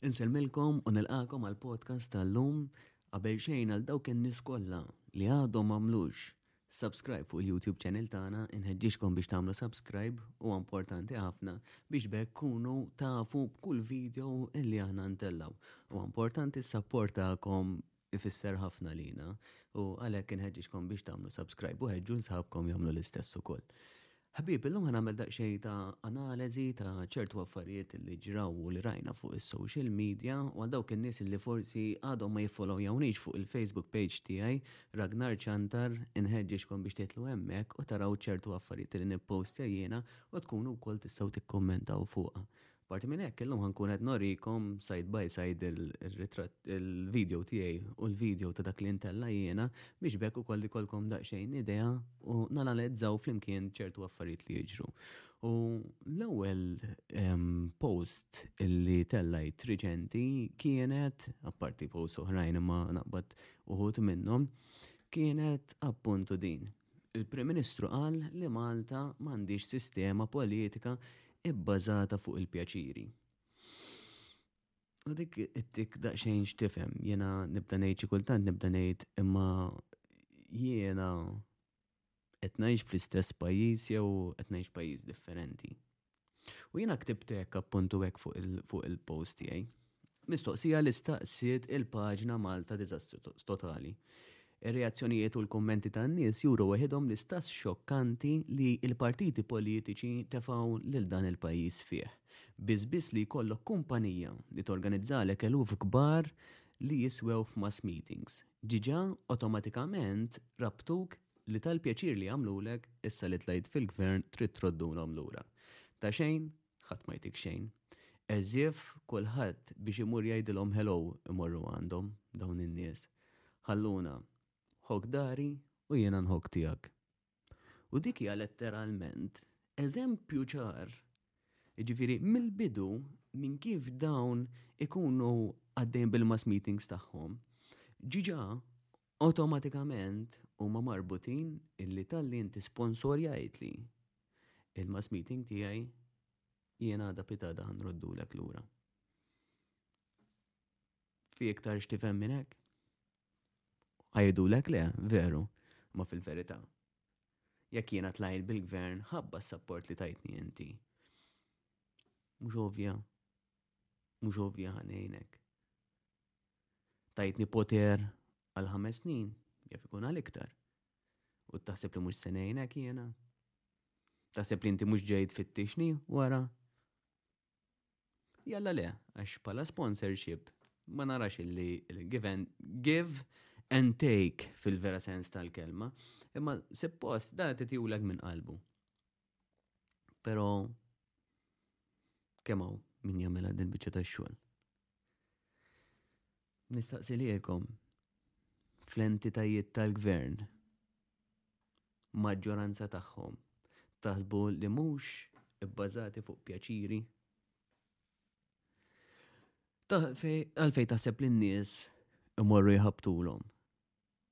Insemmilkom u nilqakom għal podcast tal-lum qabel xejn għal dawk in-nies kollha li għadhom m'għamlux subscribe fuq il-YouTube channel tagħna inħeġġixkom biex tagħmlu subscribe u importanti ħafna biex bekk kunu tafu b'kull video li aħna ntellaw. U importanti s-sapport tagħkom ifisser ħafna lina u għalhekk inħeġġiġkom biex tagħmlu subscribe u ħeġġu l sħabkom jagħmlu l-istess ukoll. Ħbieb, illum ħan għamil daqxej ta' analizi ta' ċertu affarijiet li ġraw u li rajna fuq il-social media u għal dawk il-nis li forsi għadhom ma jiffollow jawnix fuq il-Facebook page tiegħi Ragnar Ċantar inħedġiġkom biex titlu hemmhekk u taraw ċertu affarijiet li nipposta jiena u tkunu wkoll tistgħu tikkommentaw fuqha. Parti minn hekk illum ħankun qed norikom side by side il-video tiegħi u l-video ta' dak li ntella jiena biex bekk ukoll ikolkom daqsxejn idea u nanalizzaw flimkien ċertu affarijiet li jiġru. U l-ewwel post li tellajt riċenti kienet, apparti post oħrajn imma naqbad uħut minnhom, kienet appuntu din. Il-Prim Ministru qal li Malta m'għandhiex sistema politika ibbażata fuq il-pjaċiri. U dik ittik daqsxejn x'tifhem, jiena nibda ngħid xi kultant nibda ngħid imma jiena qed ngħix fl-istess pajjiż jew qed ngħix pajjiż differenti. U jiena ktibt hekk appuntu hekk fuq il-post tiegħi. Mistoqsija li staqsiet il-paġna Malta Diżastru Totali. Ir-reazzjonijiet u l-kummenti tan-nies juru weħidhom l-istess xokkanti li l-partiti politiċi tefgħu lil dan il-pajjiż fih. Biss biss li jkollok kumpanija li torganizzalek eluf kbar li jiswew f'mass meetings. Diġà awtomatikament rabtuk Li tal-pjaċir li għamlulek, issa li tlajt fil-Gvern trid troddulhom lura. Ta' xejn, ħadd ma jtik xejn. As if kulħadd biex imur jgħidilhom hello imorru għandhom, dawn in-nies. Ħalluna, ħokk dari u jiena nħokk tiegħek. U dik hija letteralment eżempju ċar, jiġifieri mill-bidu minn kif dawn ikunu għaddejjin bil-mass meetings tagħhom, ġiġa Awtomatikament huma marbutin illi talli inti sponsorjajtli il-mass meeting tiegħi jien għada pitada ħanroddulek lura. Fi iktar x'tifhem minn hekk? Għajdulek le, veru, ma fil-verità. Jekk jiena tlajt bil-gvern ħabba s-sapport li tajtni inti. Mhux ovvja, mhux ovvja ħanejnek. tajtni poter għal ħames snin, jaf ikun għal iktar. U taħseb li mhux se ngħinek jiena. Taħseb li inti mhux ġejt fittixni wara. Jalla le, għax bħala sponsorship ma narax illi given give and take fil-vera sens tal-kelma, imma suppost da titjulek minn qalbu. Pero kemm hawn min jagħmilha din biċċa tax-xogħol. Nistaqsi liekom fl-entitajiet tal-gvern maġġoranza tagħhom taħsbu li mhux ibbażati fuq pjaċiri. Għalfej taħseb li n-nies imorru jħabtulhom.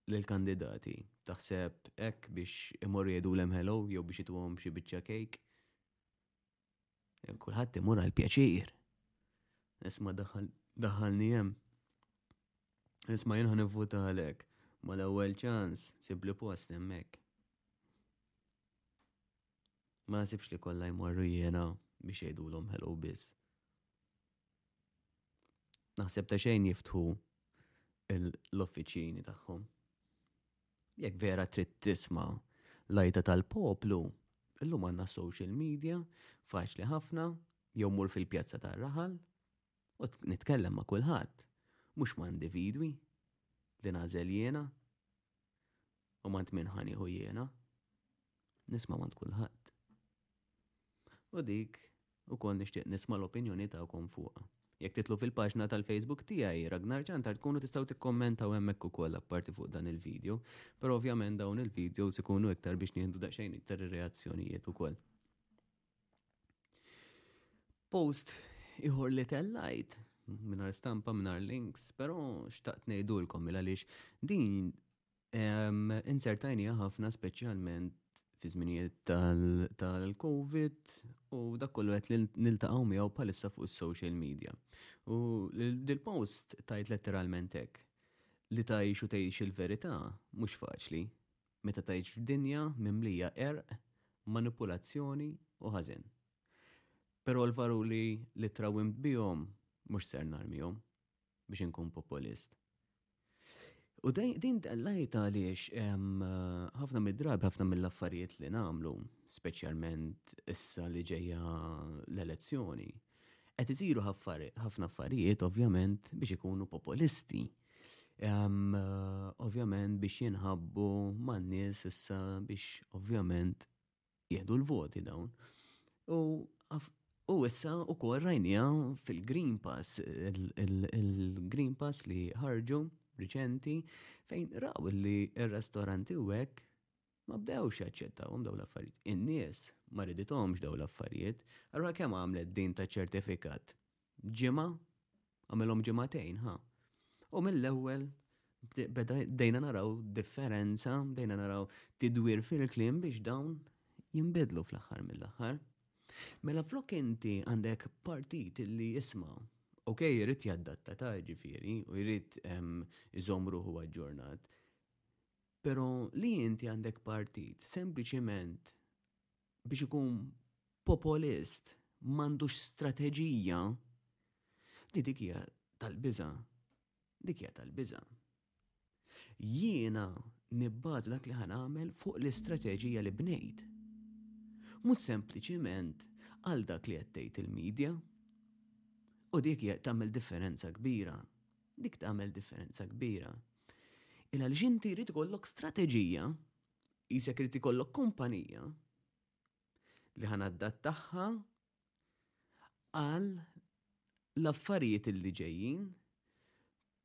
lill-kandidati, taħseb hekk biex imorru jgħidulhom hello jew biex ituhom xi biċċa kejk? Kulħadd imur għal pjaċir. Isma' daħalni hemm. Isma' jien ħanivvuta għalek. Ma l-ewwel ċans sibli post hemmhekk. Ma nasibx li kollha jmorru jiena biex jgħidulhom hello biss. Naħseb ta' xejn jiftħu l-offiċini tagħhom. Jekk vera trid tisma' lajta tal-poplu, illum għandna social media, faċli ħafna, jew mur fil-pjazza tar-raħal, u nitkellem ma' kulħadd, mhux ma' individwi, li nażel jiena. U mant minn ħaniħu jiena, nisma mant kulħadd. U dik u kol nishtiq nisma l-opinjoni ta'kom fuqa. Jekk titlu fil-paġna tal-Facebook tiegħi Ragnar Ġantar tkunu tistgħu tikkommentaw hemmhekk ukoll apparti fuq dan il-video, però ovvjament dawn il-videos ikunu iktar biex nieħdu daqsxejn iktar ir-reazzjonijiet ukoll. Post iħor li tellajt minar stampa, minar links, pero xtaqt nejdulkom il għaliex din insertajnija ħafna speċjalment fi żminijiet tal-COVID u dak kollu qed li niltaqgħu miegħu bħalissa fuq is-social media. U dil-post tajt letteralment hekk li tajx u tgħix il-verità mhux faċli. Meta tgħix f'dinja mimlija qerq, manipulazzjoni u ħażen. Però l-valuri li trawwimt bihom mhux ser narmihom biex inkun populist. U din l-għajta għaliex ħafna mid-drabi, ħafna mill-affarijiet li nagħmlu, speċjalment issa li ġejja l-elezzjoni, Qed isiru ħafna affarijiet ovvjament biex ikunu popolisti. Ehm, ovvjament biex jinħabbu man-nies issa biex ovvjament jieħdu l-voti dawn. U U issa u kol rajnija fil-Green Pass, il-Green Pass li ħarġu riċenti fejn raw li il-restoranti u għek Ma bdewx jaċċettawhom daw l-affarijiet. In-nies ma ridithomx daw l-affarijiet. Allura kemm għamlet din ta' ċertifikat? Ġimgħa? Għamilhom ġimgħatejn, ha? U mill-ewwel bdejna naraw differenza, bdejna naraw tidwir fil-klim biex dawn jimbidlu fl-aħħar mill-aħħar. Mela flok inti għandek partit li jisma' ok, jrid jaddatta ta' ġifiri u jrid iżom ruħu għadġornat. Pero li inti għandek partit sempliċiment biex ikun popolist m'għandux strateġija li dik hija tal-biża. Dik hija tal-biża. Jiena nibbaż dak li ħanamel fuq l-istrateġija li bnejt. Mhux sempliċiment għal dak li qed il-medja. U dik tagħmel differenza kbira. Dik tagħmel differenza kbira. Il għaliex inti jrid ikollok strateġija, jisek jrid ikollok kumpanija li ħan adattaħħa għal l-affarijiet li ġejjin,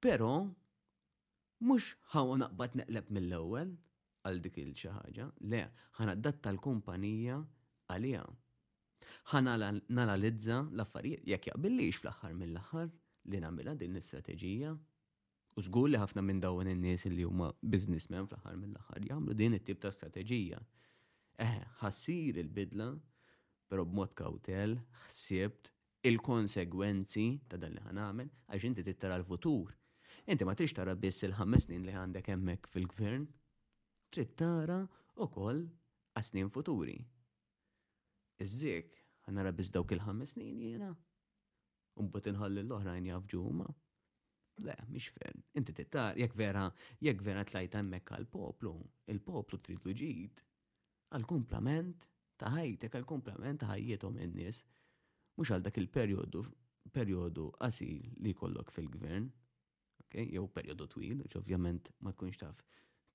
pero mux ħawa naqbad neqleb mill-ewel għal dik il-xi ħaġa, le, ħan adatta l-kumpanija għalija. Ħan nanalizza l-affarijiet jekk jaqbillix fl-aħħar mill-aħħar li nagħmilha din l-istrateġija. U żgur li ħafna minn dawn in-nies li huma businessmen fl-aħħar mill-aħħar jagħmlu din it-tip ta' strateġija. Eħe, ħassir il-bidla, però b'mod kawtel, ħsibt il-konsegwenzi ta' dan li ħanamel għax inti tittara l-futur. Inti ma trix tara biss il-ħames snin li għandek hemmhekk fil-gvern, trid tara ukoll għas-snin futuri. Iżżik, ħanara biss dawk il-ħames snin jiena. Mbagħad inħalli l-oħrajn jafġu huma. Le, mhix fer. Inti tittar, jekk vera, jekk vera tlajt hemmhekk għall-poplu, il-poplu tridlu ġid. Għall-kumplament ta' ħajtek, għall-kumplament ta' ħajjithom in-nies. Mhux għal dak il-perjodu perjodu qasir li jkollok fil-gvern, okay? jew perjodu twil, ġ ovvjament ma tkunx taf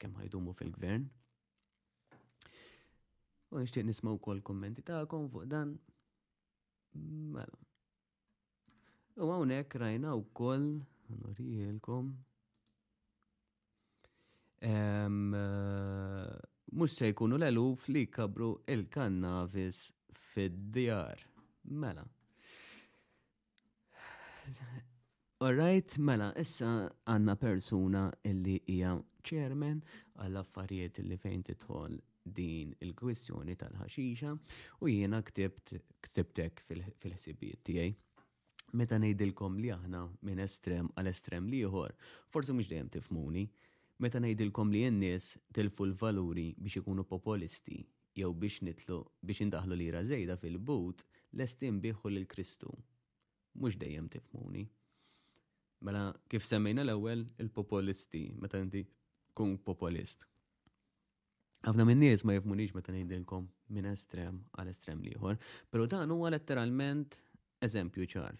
kemm ħajdumu fil-gvern. U nixtieq nisma' wkoll kommenti tagħkom fuq dan. Mela. U hawnhekk rajna wkoll norijielkom. Eh, mhux se jkunu l-eluf li kabru il-kannabis fid-djar. Mela. Alright, mela, issa għanna persuna illi hija chairman għall affarijiet li fejn titħol din il-kwistjoni tal-ħaxixa u jiena ktibt ktibtek fil-ħsibijiet tiegħi. Meta ngħidilkom li aħna minn estrem għal estrem liħor, forsi mhux dejjem tifmuni, meta ngħidilkom li n-nies tilfu l-valuri biex ikunu popolisti jew biex nitlu biex indaħlu lira żejda fil-but l-estim biħu l-Kristu mhux dejjem tifmuni. Mela, kif semmejna l-ewwel, il-populisti, meta inti kun populist. Għafna minn nies ma jifmunix meta ngħidilkom minn estrem għal estrem liħor, pero dan huwa letteralment eżempju ċar.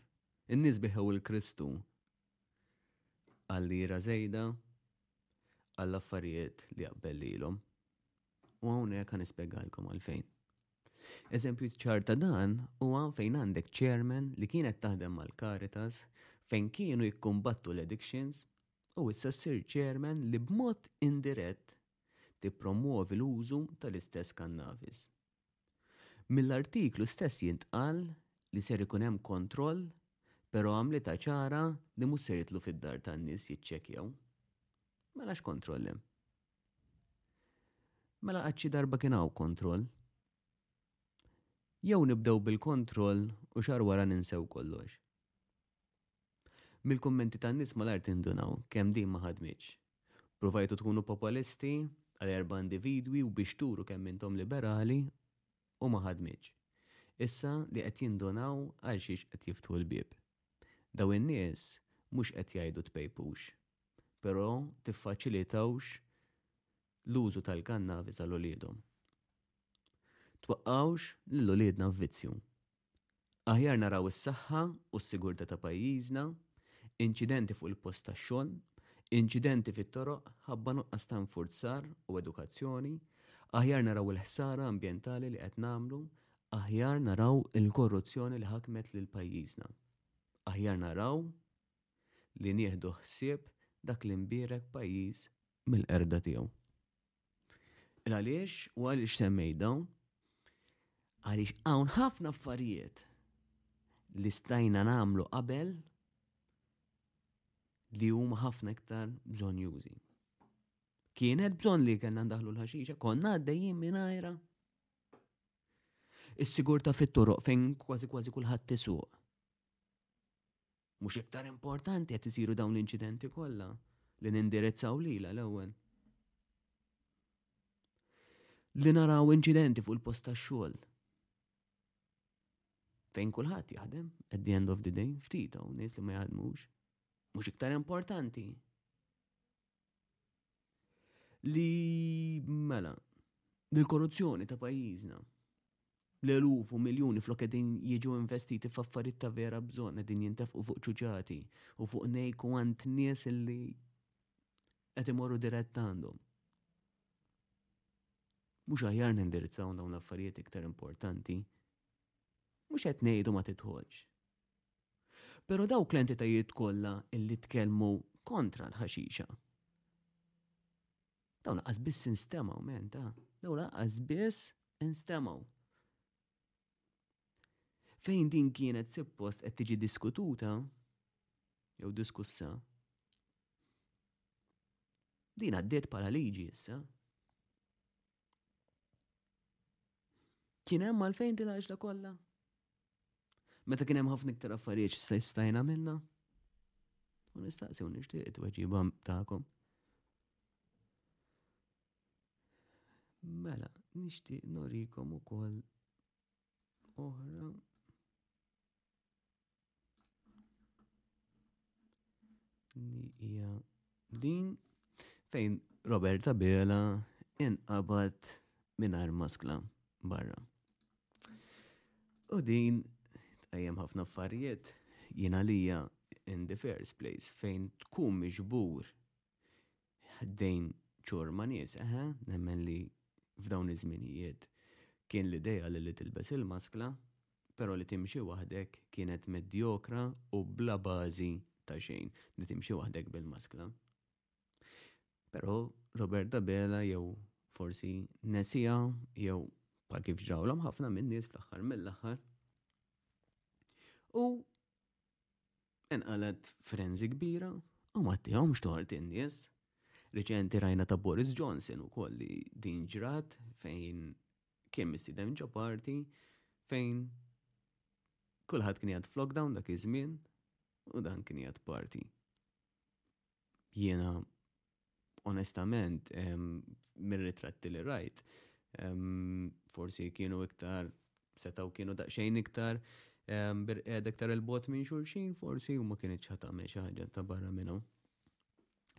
In-nies biħew il-Kristu għall-lira zejda għall-affarijiet li jaqbel lilhom. U hawnhekk għan ispjegalkom għalfejn. Eżempju ċar ta' dan huwa fejn għandek chairman li kienet taħdem mal-Caritas fejn kienu jikkumbattu l-addictions u issa ssir chairman li b'mod indirett tippromwovi l-użu tal-istess kannabis. Mill-artiklu stess jintqal li ser ikun hemm kontroll però għamlitha ċara li mhux ser jidħlu fid-dar tan-nies jiċċekkjaw. Mela x'kontroll hemm? Mela għad xi darba kien hawn kontroll. Jew nibdew bil-kontroll u xar wara ninsew kollox. Mill-kummenti tan-nies mal-art indunaw kemm din ma ħadmitx. Provajtu tkunu popolisti għal erba' individwi u biex turu kemm intom liberali u ma ħadmitx. Issa li qed jindunaw għalxiex qed jiftħu l-bieb. Daw in-nies mhux qed jgħidu tpejpux. però tiffaċilitawx l-użu tal-kannabis għal uliedhom. Twaqqgħux lil uliedna f'vizzju. Aħjar naraw is-saħħa u s-sigurtà ta' pajjiżna, inċidenti fuq il-post tax-xogħol, inċidenti fit-toroq ħabba nuqqas ta' infurzar u edukazzjoni, aħjar naraw il-ħsara ambjentali li qed nagħmlu, aħjar naraw il-korruzzjoni li ħakmet lil pajjiżna. Aħjar naraw li nieħdu ħsieb dak l-imbierek pajjiż mill-qerda tiegħu. Il-għaliex u għaliex semmejt dawn? Għaliex hawn ħafna affarijiet li stajna nagħmlu qabel li huma ħafna iktar bżonn jużi. Kienet bżonn li kellna ndaħlu l-ħaxixa, konna għaddejjin mingħajra. Is-sigurta fit-toroq fejn kważi kważi kulħadd tisuq. Mhux iktar importanti qed isiru dawn l-inċidenti kollha li nindirizzaw lilha l-ewwel. Li naraw inċidenti fuq il-post tax-xogħol. Fejn kulħadd jaħdem at the end of the day, ftit hawn nies li ma jaħdmux. Mhux iktar importanti. Li mela, l-korruzzjoni ta' pajjiżna l-eluf u miljuni flok qegħdin jiġu investiti f'affarijiet ta' vera bżonn qegħdin jintefqu fuq ċuċati u fuq nejku għand nies li qed imorru dirett għandhom. Mhux aħjar nindirizzaw dawn l-affarijiet iktar importanti. Mhux qed ngħidu ma titħolx. Però dawk l-entitajiet kollha illi tkellmu kontra l-ħaxixa. Daw laqas biss instemaw, men, ta' daw laqas biss instemaw. Fejn din kienet suppost qed tiġi diskututa jew diskussa, din għaddiet bħala liġi issa. Kien hemm għalfejn din l-għaġla kollha? Meta kien hemm ħafna iktar affarijiet se stajna minna? U nistaqsi u nixtieq it-tweġiba tagħkom. Mela, nixtieq norikom ukoll oħra Din fejn Roberta Bela inqabad minar maskla barra. U din tajjem ħafna affarijiet jina lija in the first place fejn tkun miġbur ħdejn ċur ma' nies, eħe, nemmen li f'dawn iż-żminijiet kien l-ideali li tilbes il-maskla, però li timxi waħdek kienet medjokra u bla bażi ta' xejn, li timxi waħdek bil-maskla. Però Robert Abela jew forsi nesiha jew bħal kif ġrawlhom ħafna min-nies fl-aħħar mill-aħħar. U Inqalgħet frenżi kbira u ma tihomx tort in-nies. Riċenti rajna ta' Boris Johnson ukoll li din ġrat fejn kien mistieden ġo parti fejn kulħadd kien jgħad f'lockdown dak iż-żmien u dan kien jgħad parti. jiena onestament mir-ritratti li rajt forsi kienu iktar setaw kienu daqsxejn iktar birqed iktar il-bot minn xulxin forsi u ma kienet ċata me xaħġa ta' barra minnu.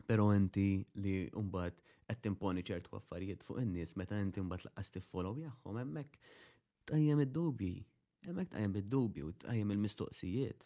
Pero inti li umbat qed timponi ċertu affarijiet fuq in-nies meta inti umbat laqqas tiffollow jagħhom hemmhekk tajjem id-dubji. Hemmhekk tajjem id-dubju, tajjem il-mistoqsijiet.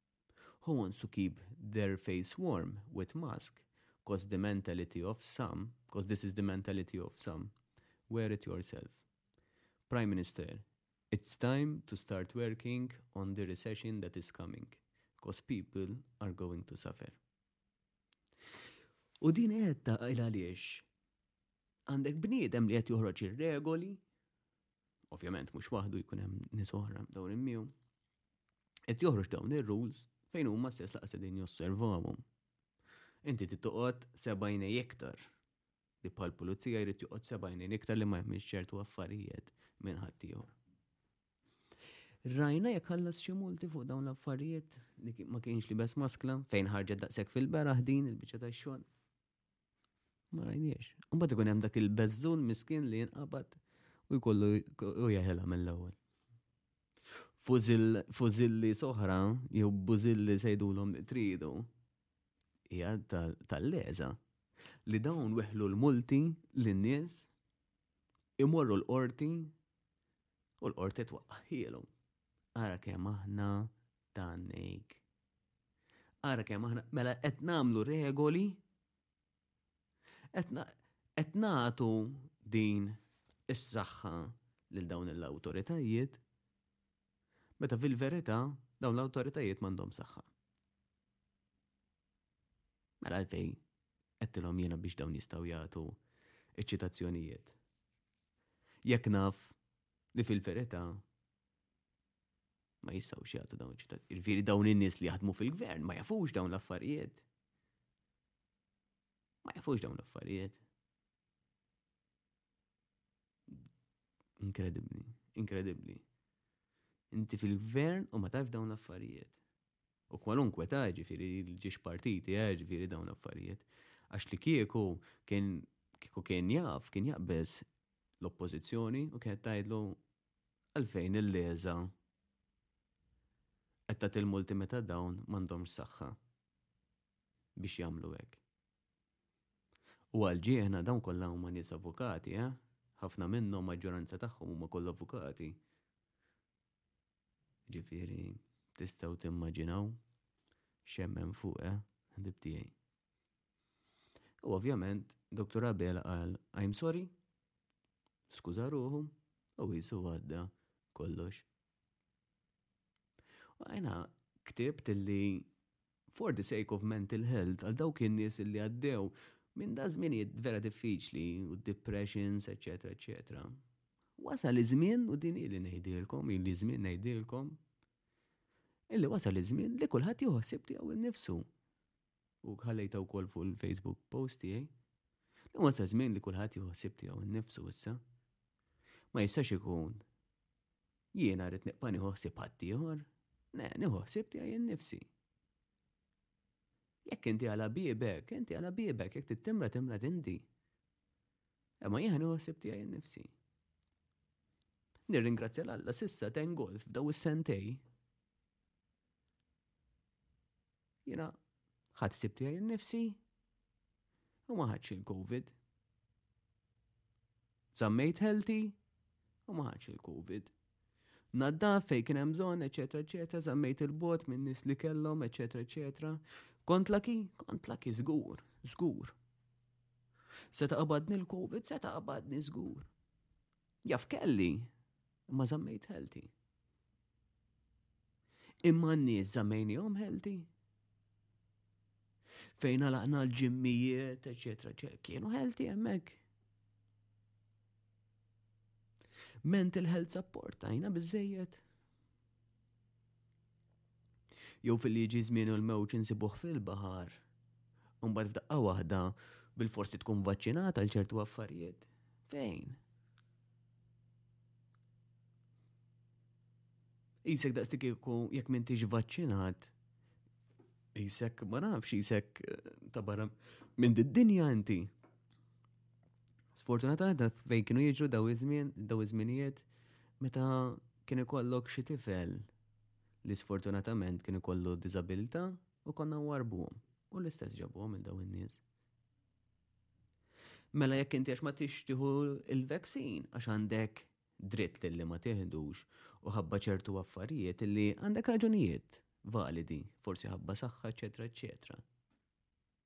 Who wants to keep their face warm with mask 'cause the mentality of some, 'cause this is the mentality of some, wear it yourself. Prime Minister, it's time to start working on the recession that is coming 'cause people are going to suffer. U din għedta il-għaliex għandek bniedem li qed joħroġ ir-regoli, ovvjament mhux waħdu jkun hemm nies oħra mdawrin miegħu, qed joħroġ dawn ir-rules fejn huma stess laqas qegħdin josservawhom. Inti tittoqgħod seba' jnej iktar li bħal pulizija jrid joqgħod seba' jnej iktar li ma jemmiex ċertu affarijiet minn ħaddieħor. Rajna jekk ħallas xi multi fuq dawn l-affarijiet li ma kienx li bes maskla fejn ħarġet daqshekk fil-beraħ din il-biċċa tax-xogħol. Ma rajniex. Mbagħad ikun hemm dak il-beżżun miskin li jinqabad u jkollu u jeħilha mill-ewwel. Fużilli soħra jew bużilli sejdulhom li tridu hija tal-leża li dawn weħlu l-multi lin-nies imorru l-qorti u l-qorti twaqqaħħielhom. Ara kemm aħna tannejk. Ara kemm aħna mela qed nagħmlu regoli qed nagħtu din is-saħħa lil dawn l-awtoritajiet meta fil-verità dawn l-awtoritajiet m'għandhom saħħa. Mela għalfej qedtilhom jiena biex dawn jistgħu jagħtu iċ-ċitazzjonijiet. jekk naf li fil-verità ma jistgħux jagħtu dawn iċ-ċittadini. Irfieri dawn in-nies li jaħdmu fil-gvern ma jafux dawn l-affarijiet. Ma jafux dawn l-affarijiet. Inkredibbli, inkredibbli. Inti fil-gvern u ma taf dawn l-affarijiet. U kwalunkwe età, jiġifieri l-ġiex partiti, eh, jiġifieri dawn l-affarijiet. Għax li kieku kien kieku kien jaf, kien jaqbeż l-Oppożizzjoni u kienet tgħidlu għalfejn il-leża qed tagħti l-multi meta dawn m'għandhomx saħħa biex jagħmlu hekk. U għal ġieħna dawn kollha huma nies avukati, eh? Ħafna minnhom maġġoranza tagħhom huma kollha avukati. Ġifieri tistgħu timmaġinaw x'hemmen fuq eh, ħbib tiegħi. U ovvjament, Dr. Abela qal, I'm sorry, skuża ruħu, u jisu għadda kollox. U għajna ktibt li for the sake of mental health, għal dawk in-nies li għaddew minn da żminijiet vera diffiċli, u depressions, eccetera, eccetera. Wasal iż-żmien, u din li ngħidilkom, li żmien ngħidilkom, illi wasal iż-żmien li kulħadd joħsib tiegħu nnifsu. U ħallejta wkoll fuq il-Facebook post tiegħi. Li wasal żmien li kulħadd joħsib tiegħu nnifsu issa. Ma jistax ikun Jiena rrid niqpa nieħu ħsieb ħaddieħor, ne, nieħu ħsieb tiegħi nnifsi. Jekk inti għala bibek, inti għala bibek, jekk tittimra timra dindi. Imma jien nieħu ħsieb tiegħi nnifsi. Nirringrazzja l-Alla sissa ten golf b'daw is-sentej. Jiena ħadd sib tiegħi nnifsi u ma ħadx il-COVID. Zammejt healthy u ma ħadx il-COVID. Naddaf fej kien hemm bżonn, eċetera, eċetera, zammejt il-bot minn nies li kellhom, eċetera, eċetera. Kont laki, kont laki żgur, żgur. Se taqbadni l-COVID, se taqbadni żgur. Jaf kelli, Imma żammejt ħelti. Imma n-nies żammejnihom ħelti. Fejn għalaqna l-ġimmijiet, eċetera, kienu ħelti hemmhekk. Mental health support għajna biżejjed. Jew filli jiġi żmienu l-mewġ insibuh fil-baħar. Imbagħad f'daqqa waħda bil-forsi tkun vaċċinat għal ċertu affarijiet. Fejn? Isek daqstik iku jekk m'intix vaċċinat. Isek ma nafx isek eh, ta' barra minn d dinja inti. Sfortunatament fejn kienu jiġu daw iż-żmien, daw iż-żminijiet meta kien ikollok xi tifel li sfortunatament kien ikollu diżabilità u konna warbuhom u l-istess ġabuhom il daw in-nies. Mela jekk inti għax ma tixtiħu il-vaksin għax għandek dritt li ma tiħdux u ħabba ċertu affarijiet li għandek raġunijiet validi, forsi ħabba saħħa, eċetera, eċetera.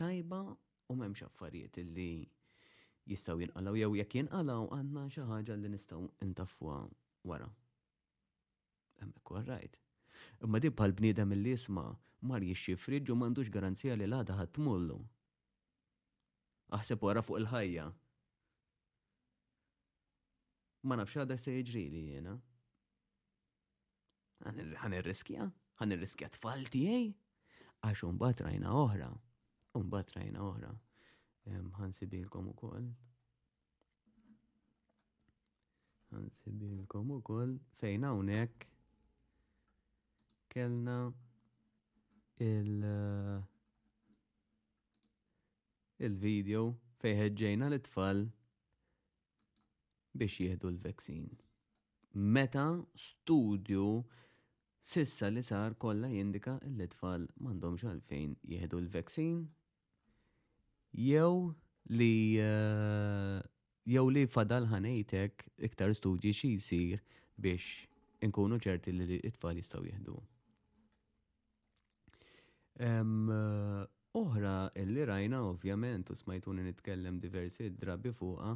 tajba u m'hemmx affarijiet li jistgħu jinqalgħu jew jekk jinqalgħu għandna xi ħaġa li nistgħu ntaffuha wara. Hemmhekk huwa r-rajt. Imma din bħal bniedem li jisma' mar jixxi friġġ u m'għandux garanzija li l-għada ħadd tmullu. Aħseb wara fuq il-ħajja. Ma nafx għada se jiġri li jiena. Għan irriskja, għan irriskja tfal tiegħi, għax unbat rajna oħra, unbat rajna oħra, għan sibilkom u koll. Għan sibilkom u koll, fejn hawnhekk kellna il- eh, il-video fejħedġejna l-tfal biex jieħdu l-vaccin. Meta studju sissa li sar kollha jindika li tfal m'għandhomx għalfejn jieħdu l-vaccin jew li eh, jew li fadal ħanejtek iktar studji xi jsir biex inkunu ċerti li t-tfal jistgħu jieħdu. Oħra li rajna ovvjament u smajtuni nitkellem diversi drabi fuqa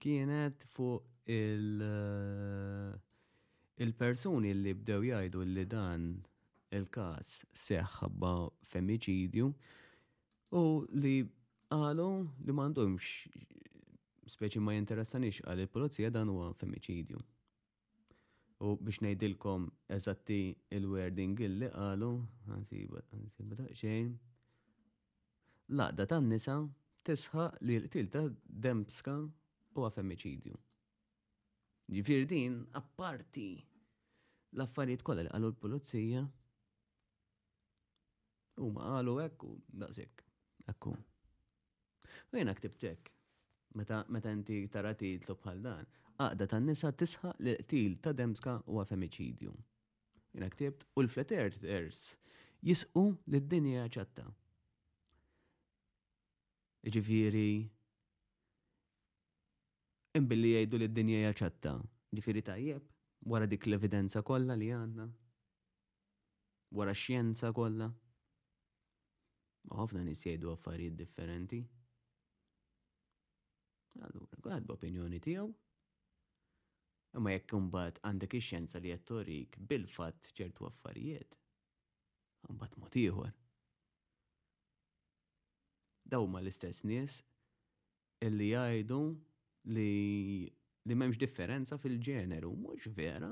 kienet fuq il- eh, il-persuni li bdew jgħidu li dan il-kas seħħabba femicidju u li għalu li mandumx speċi ma jinteressanix għal il-polizija dan huwa femicidju. U biex ngħidilkom eżatti il-wording illi qalu, ħansibu ħansibu daqsxejn. L-għaqda tan-nisa tisħaq li l-qtil ta' Dembska huwa femiċidju. Ġifier din apparti l-affarijiet kollha li qalu l-pulizija huma qalu hekk u daqshekk. Ekku. U jena ktibtek, meta inti tara titlu bħal dan, għaqda tan nisa tisħa li qtil ta' Demska u għafemicidju. Jena ktibt u l-fleterters jisqu li d-dinja ċatta. Ġifiri, imbilli jgħidu li d-dinja ċatta. Ġifiri tajjeb, wara dik l-evidenza kollha li għandna. wara x-xjenza kollha. Ma ħafna nies jgħidu affarijiet differenti. Allura, kulħadd b'opinjoni tiegħu. Imma jekk imbagħad għandek ix-xjenza li qed torik bil-fatt ċertu affarijiet, imbagħad mod ieħor. Daw ma l-istess nies illi jgħidu li li m'hemmx differenza fil-ġeneru, mhux vera.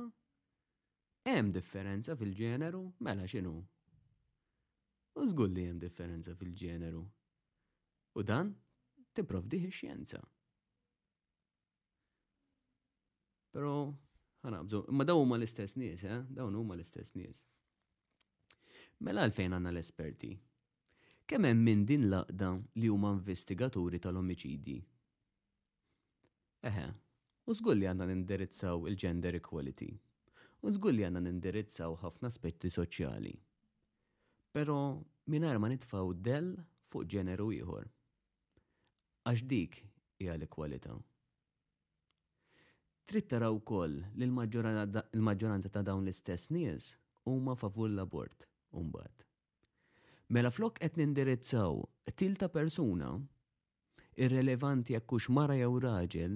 Hemm differenza fil-ġeneru? Mela x'inhu? U żgur li hemm differenza fil-ġeneru. U dan tipprovdih ix-xjenza. Però ħanabżu, imma dawn huma l-istess nies, eh? Dawn huma l-istess nies. Mela għalfejn għandna l-esperti? Kemm hemm minn din l-aqda li huma investigaturi tal-omiċidji? Eħe, u żgur li għandna nindirizzaw il-gender equality, u żgur li għandna nindirizzaw ħafna aspetti soċjali. Però mingħajr ma nitfgħu dell fuq ġeneru ieħor. Għax dik hija l-ekwalità. Trid tara wkoll li l-maġġoranza ta' dawn l-istess nies huma favur l-abort mbagħad. Mela flok qed nindirizzaw qtil ta' persuna, irrelevanti jekk hux mara jew raġel,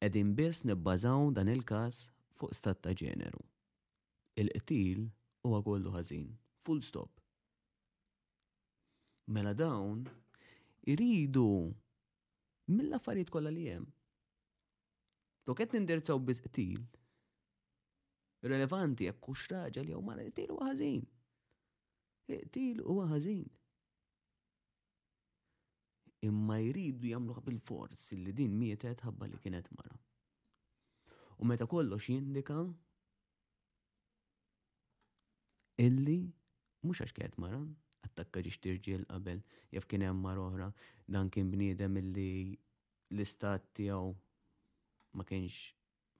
qegħdin biss nibbażaw dan il-każ fuq stat ta' ġeneru. Il-qtil huwa kollu ħażin. Full stop. Mela dawn iridu mill-affarijiet kollha li hemm. Dok qed nindirzaw biss qtil. Relevanti jekk hux raġel jew mara qtil huwa ħażin. Qtil huwa ħażin. Imma jridu jagħmluha bil-fors li din mietet ħabba li kienet mara. U meta kollox jindika illi mhux għax kienet mara, attakka ġiex tirġiel qabel jaf kien hemm mar oħra dan kien bniedem illi l-istat tiegħu ma kienx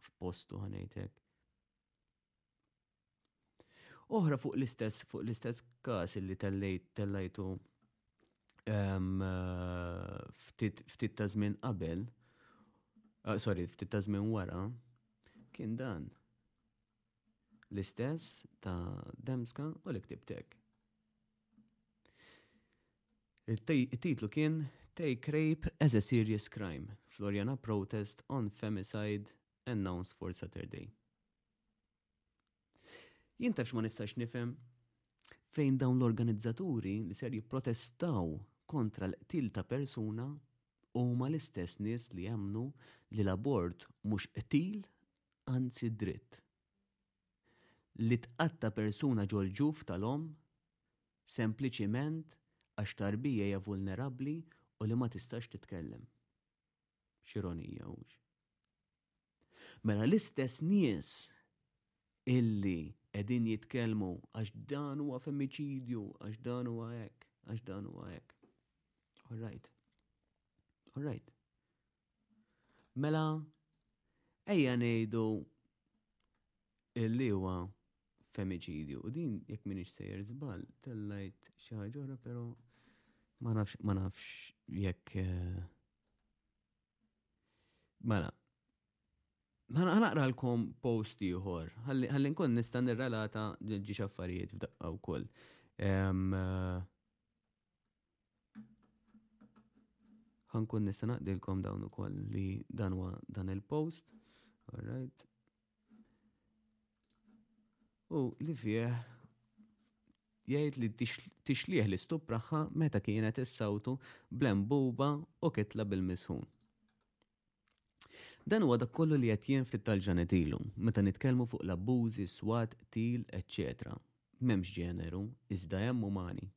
f'postu ħanejtek. Oħra fuq l-istess fuq l-istess każ li tellajtu ehm, ftit ta' żmien qabel, ah, sorry, ftit ta' żmien wara, kien dan. L-istess ta' Demska u l-iktibtek. Il-titlu kien Take Rape as a Serious Crime, Floriana Protest on Femicide Announced for Saturday. Jien taf ma nistax nifhem fejn dawn l-organizzaturi li ser jipprotestaw kontra l-qtil ta' persuna huma l-istess nies li jemmnu li l-abort mhux qtil anzi dritt. Li tqatta' persuna ġol-ġuf tal-omm sempliċiment għax tarbija hija vulnerabbli u li ma tistax titkellem. X'ironija hux? Mela l-istess nies illi qegħdin jitkellmu għax dan huwa femiċidju, għax dan huwa hekk, għax dan huwa hekk. All right. All right. Mela, ejja ngħidu illi huwa femiċidju. U din jekk minix sejjer żball, tellajt xi ħaġa oħra, però ma nafx ma nafx jekk eh, Mela, ħanaqralkom post ieħor, ħalli nkun nista' nirrelata ġi xaffarijiet f'daqqa wkoll. Ħankun nista' naqdilkom dawn ukoll li dan dan il-post. All right. U li fih jgħid li tixlieħ li stupraħħa meta kienet issawtu blembuba u kitla bil-misħun. Dan huwa dak kollu li qed jien ftit tal-ġanet ilu, meta nitkellmu fuq l-abbużi, swat, til, eċċetera. M'hemmx ġeneru, iżda hemm umani.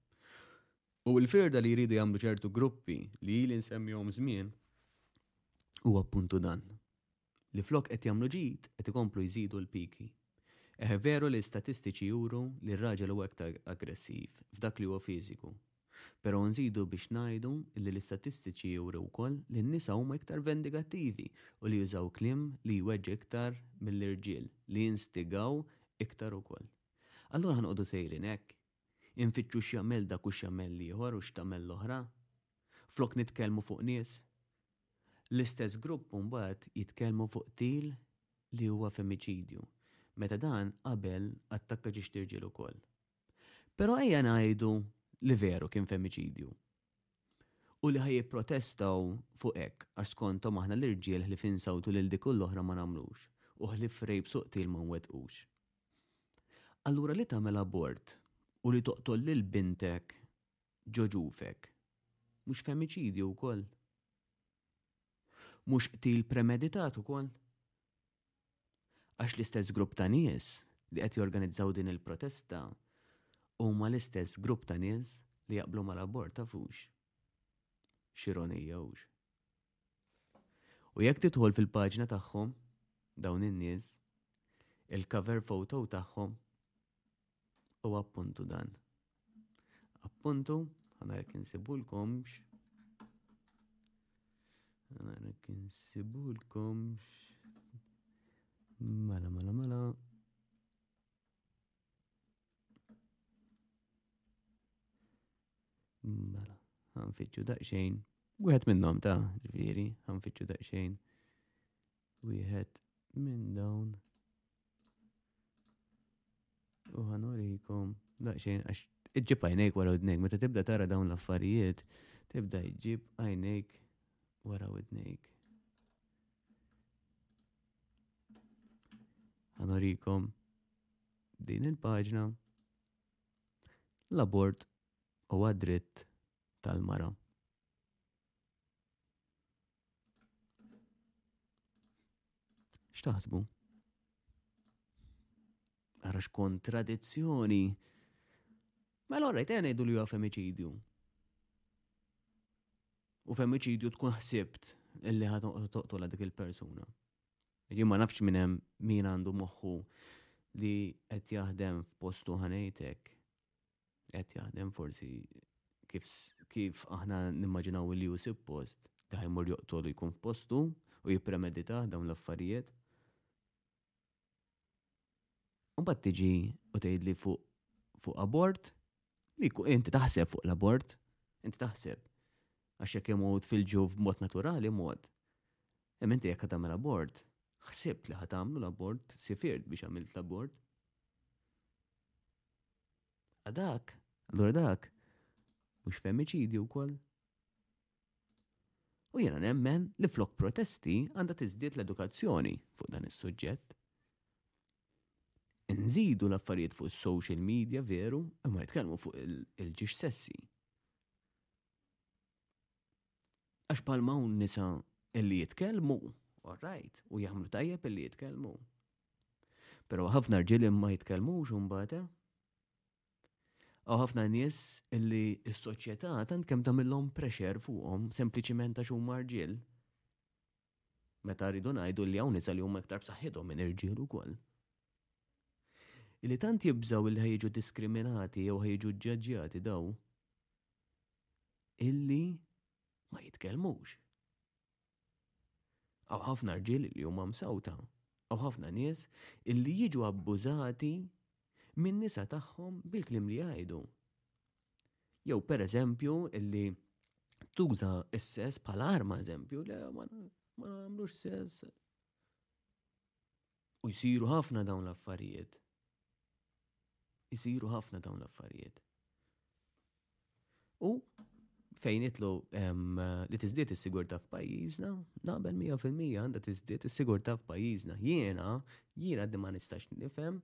U l-firda li jridu jagħmlu ċertu gruppi li ili nsemmihom żmien huwa appuntu dan. li flok qed jagħmlu ġid qed ikomplu jżidu l-piki. Eħe veru li l-istatistiċi juru li r-raġel huwa iktar aggressiv f'dak li huwa fiżiku. Però nżidu biex ngħidu li l-istatistiċi juru wkoll li n-nisa huma iktar vendigattivi u li jużaw kliem li jweġġa' iktar mill-irġiel li jinstigaw iktar ukoll. Allura ħanqogħdu sejrin hekk? Infittxu x'jagħmel dak u x'jagħmel l-ieħor u x'tagħmel l-oħra? Flok nitkellmu fuq nies? L-istess grupp mbagħad jitkellmu fuq qtil li huwa femiċidju, meta dan qabel attakka xi xtirġiel ukoll. Però ejja ngħidu li veru kien femiċidju u li ħa jipprotestaw fuq hekk għax skonthom aħna l-irġiel ħlief insawtu lil dik u l-oħra ma nagħmlux u ħlief rapes u qtil ma nwettqux. Allura li tagħmel abort u li toqtol lil bintek ġo ġufek, mhux femiċidju wkoll? Mhux qtil premeditat ukoll? Għax l-istess grupp ta' nies li qed jorganizzaw din il-protesta huma l-istess grupp ta' nies li jaqblu mal-abort tafux. X'ironija hux. U jekk tidħol fil-paġna tagħhom dawn in-nies, il-cover photo tagħhom u appuntu dan. Appuntu, għana jek nsibu l-komx, għana jek nsibu l-komx, mala mala mala, mala, għanfittju daqxejn, għuħet minnom ta' ġviri, għanfittju daqxejn, wieħed minn dawn u ħanurikom daqsxejn għax iġġib għajnejk wara id-nejk, meta tibda tara dawn l-affarijiet, tibda iġġib għajnejk wara id-nejk. Għanorikom din il-paġna l-abort u għadrit tal-mara. X'taħsbu? Ara x'kontradizzjoni. Mela orrejt għen jgħidu li huwa femiċidju. U femiċidju tkun ħsibt illi ħad toqtola dik il-persuna. Jien ma nafx minn hemm min għandu moħħu li qed jaħdem f'postu ħanejtek qed jaħdem forsi kif, kif aħna nimmaġinaw li hu suppost li ħajmur joqtol u jkun f'postu u jippremedita dawn l-affarijiet. U bat tiġi u tgħid li fuq fuq abort, li inti taħseb fuq l-abort, inti taħseb. Għax jekk imut fil-ġu b'mod naturali mod. Imma inti jekk tagħmel abort, ħsibt li ħatamlu l-abort, sifirt biex għamilt l-abort. A dak, allura dak, mhux femmiċidju wkoll. U jiena nemmen li flok protesti għandha tiżdied l-edukazzjoni fuq dan is-suġġett. Nżidu l-affarijiet fuq is-social media veru, imma nitkellmu fuq il-ġiex sessi. Għax palma un nisa illi jitkelmu, alright, u jgħamlu tajjeb illi jitkelmu. Pero ħafna rġili ma jitkelmux un bata. Eh? Għaw ħafna nies illi s-soċjetà tant kemm tagħmilhom pressure fuqhom sempliċiment għax huma rġiel. Meta rridu ngħidu li hawn nisa li huma iktar b'saħħithom minn irġiel ukoll. Illi tant jibżaw il ħejġu diskriminati jew ħejġu ġġaġġjati daw illi ma jitkellmux. Għaw ħafna rġiel li huma msawta, għaw ħafna nies illi jiġu abbużati minn nisa tagħhom bil-klim li jgħidu. Jew per eżempju illi tuża s-sess bħala arma eżempju li ma nagħmlux sess. U jsiru ħafna dawn l-affarijiet. Jsiru ħafna dawn l-affarijiet. U fejn itlu li tiżdiet is-sigurtà f'pajjiżna, naqbel 100% għandha tiżdiet is-sigurtà f'pajjiżna. Jiena, jiena għaddi ma nistax nifhem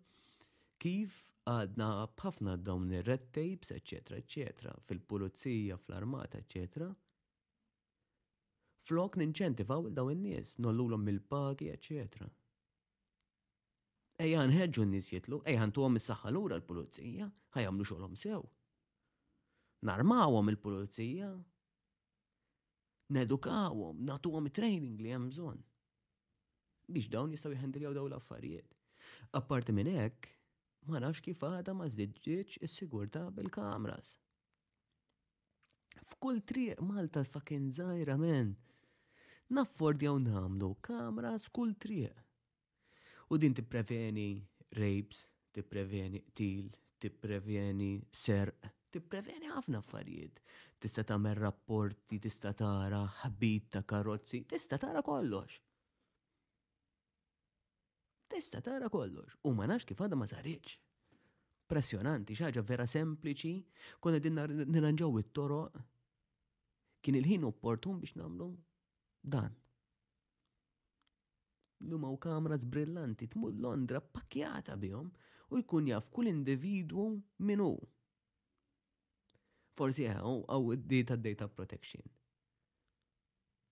kif għadna b'ħafna dawn ir-red tapes, eċetera, eċetera, fil-pulizija, fl-armata, eċetera. Flok ninċentivaw il daw in-nies, nollulhom mill-pagi, eċċetera. Ejja nħeġġu n-nies jitlu, ejja ntuhom is-saħħa lura l-pulizija, ħajamlu xogħolhom sew. Narmawhom il-pulizija, nedukawhom, nagħtuhom training li hemm bżonn biex dawn jistgħu jħendiljaw dawn l-affarijiet. Apparti minn hekk, ma nafx kif għadha ma żdiġġieġ is-sigurtà bil-kamras. F'kull triq Malta fakin zaħira men. Naffordjaw namlu kamra skull triq. U din tippreveni rapes, tippreveni qtil, tippreveni serq, tippreveni ħafna affarijiet. Tista' tagħmel rapporti, tista' tara ħbit ta' karozzi, tista' tara kollox. Tista' tara kollox u ma nafx kif għadha ma saritx. Pressjonanti, xi ħaġa vera sempliċi, konna din nirranġaw it-toroq. Kien il-ħin opportun biex nagħmlu dan. Luma u kamra zbrillanti tmur Londra pakjata bihom u jkun jaf kull individwu minnu. Forsi għaw id-di ta' data protection.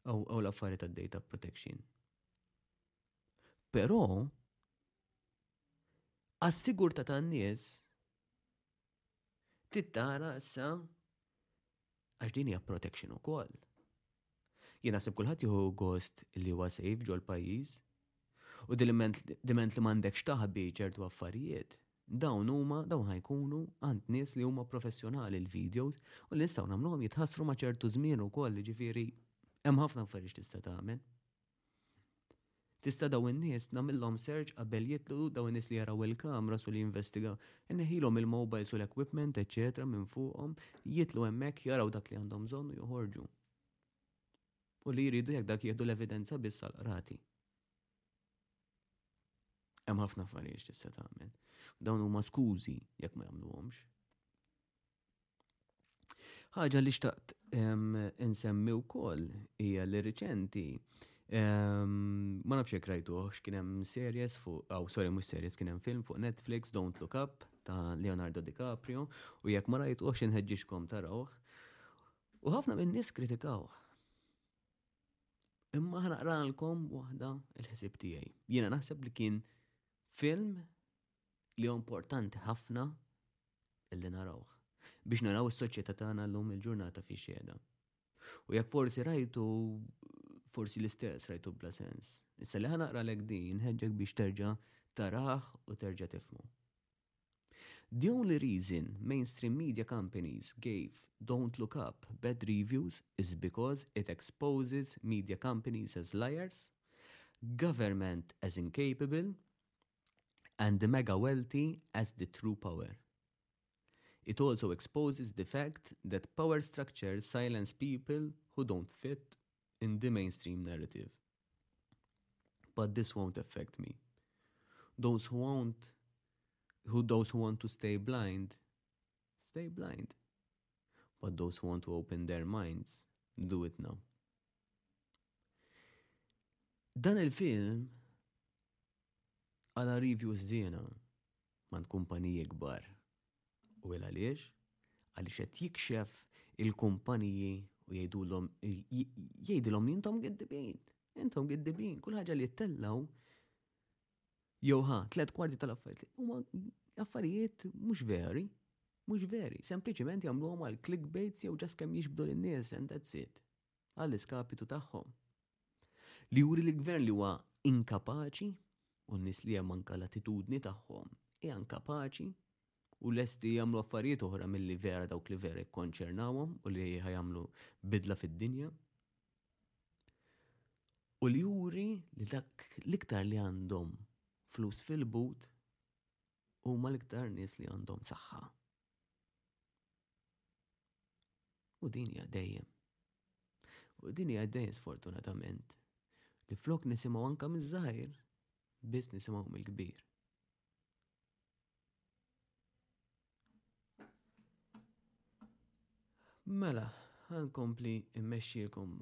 Għaw l-affari ta' data protection. Però għas-sigurtà tan-nies tittara issa għax din hija protection ukoll. Jien naħseb kulħadd jieħu gost li huwa sejf ġol pajjiż u diment li m'għandekx taħbi ċertu affarijiet. Dawn huma dawn ħajkunu għand nies li huma professjonali l-videos u li nistgħu nagħmluhom jitħassru ma' ċertu żmien ukoll ġifieri hemm ħafna affarijiet tista' tagħmel. Tista' dawn in-nies nagħmillhom search qabel jidħlu, dawn in-nies li jaraw il-cameras u li jinvestigaw. Inneħħilhom il-mobiles u l-equipment eċċetera minn fuqhom, jidħlu hemmhekk, jaraw dak li għandhom bżonn u joħorġu. U li jridu jekk dak jieħdu l-evidenza biss għall-qrati. Hemm ħafna affarijiet x'tista' tagħmel. Dawn huma skużi jekk ma jagħmluhomx. Ħaġa li xtaqt insemmi wkoll hija li riċenti ma nafx jekk rajtuh x'kien hemm series fuq aw sorry mhux series kien hemm film fuq Netflix Don't Look Up ta' Leonardo DiCaprio u jekk ma rajtuh x'inħeġġixkom tarawh. U ħafna minn nies kritikawh. Imma ħanaqralkom waħda il-ħsib tiegħi. Jiena naħseb li kien film li importanti ħafna li narawh, biex naraw is-soċjetà tagħna llum il-ġurnata fi xiegħda. U jekk forsi rajtu forsi l-istess rajtu bla sens. Issa li ħanaqra lek din ħeġġek biex terġa' taraħ u terġa' tifmu. The only reason mainstream media companies gave Don't Look Up bad reviews is because it exposes media companies as liars, government as incapable, and the mega wealthy as the true power. It also exposes the fact that power structures silence people who don't fit in the mainstream narrative. But this won't affect me. Those who want who those who want to stay blind, stay blind. But those who want to open their minds, do it now. Dan il-film għala review żiena mand kumpaniji kbar. U il għaliex? Għaliex qed jikxef il-kumpaniji u jgħidulhom jgħidilhom li intom giddibin, intom giddibin, kull ħaġa li jittellaw jew ħa tliet kwarti tal-affarijiet huma affarijiet mhux veri, mhux veri, sempliċement jagħmluhom għal clickbaits jew ġas kemm jixbdu lin-nies and that's it. għall-iskapitu tagħhom. Li juri li gvern li huwa inkapaċi u n-nies li hemm anka l-attitudni tagħhom hija inkapaċi u lesti jagħmlu affarijiet oħra milli vera dawk li vera jikkonċernawhom u li jagħmlu bidla fid-dinja. U li juri li dak l-iktar li għandhom flus fil-but u ma l-iktar nies li għandhom saħħa U din hija dejjem. U din hija dejjem sfortunatament li flok nisimgħu anka miż-żgħir biss nisimgħu mill-kbir. Mela, għankompli immexxilkom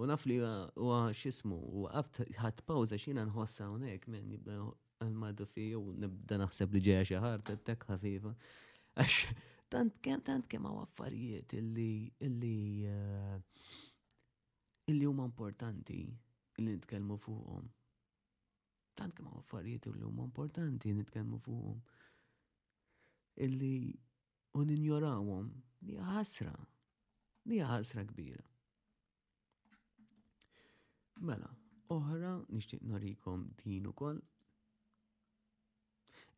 U naf li huwa x'ismu, u qabt ħadd pawża x'jiena nħoss hawnhekk men jibda għal-maddu fi u nibda naħseb li ġeja xi ħart attak ħafifa. Għax tant kemm tant kemm hawn affarijiet illi illi eh, illi huma importanti illi nitkellmu fuqhom. Tant kemm hawn affarijiet illi huma importanti nitkellmu fuqhom. Illi u ninjorawhom li ħasra, li ħasra kbira. Mela, oħra nixtieq narikom din ukoll.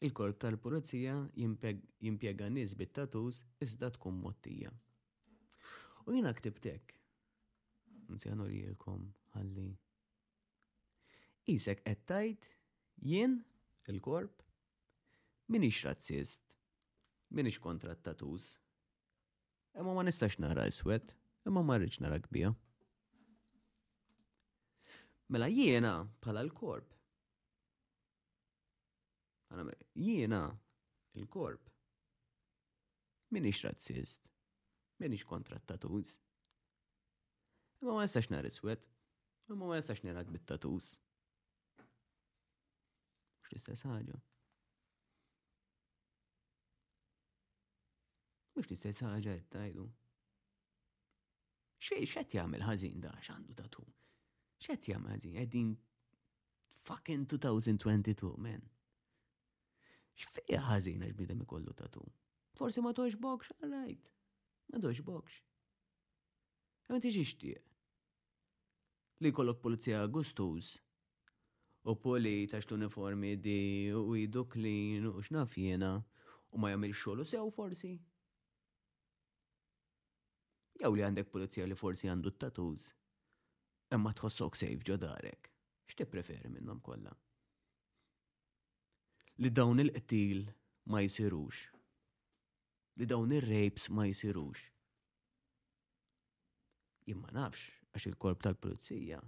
Il-korp tal-pulizija jimpjega nies bit-tatus iżda tkun mottija. U jiena ktibtek. Nsi għanorilkom ħalli. Isek qed tgħid jien il-korp M'iniex razzist, m'iniex kontra t-tattoos, imma ma nistax nara iswed, imma ma rridx nara kbija. Mela jiena bħala l-korp. Jiena l-korp. Minix razzist, minix kontra t-tatuz. Imma ma nistax nar iswed, imma ma nistax narak bit-tatuz. Mhux l-istess ħaġa. Mhux l-istess ħaġa qed tajdu. X'e x'qed jagħmel ħażin da x'għandu tatu? X'qed jagħmel ħażin? Qegħdin fucking 2022, man. X'fija ħażin għax bidem ikollu tatu? Forsi ma toġbokx, all right. Ma toġbokx. Għan tiġi xtieq. li jkollok pulizija gustuż u pulit għax l-uniformi di u idu klin u x'naf jiena u ma jagħmilx xogħlu sew forsi? Jew li għandek pulizija li forsi għandu t-tattoos imma tħossok sejf ġo darek. X'tippreferi minnhom kollha? Li dawn il-qtil ma jsirux. li dawn ir-rapes ma jsirux. Jien ma nafx għax il-korp tal-pulizija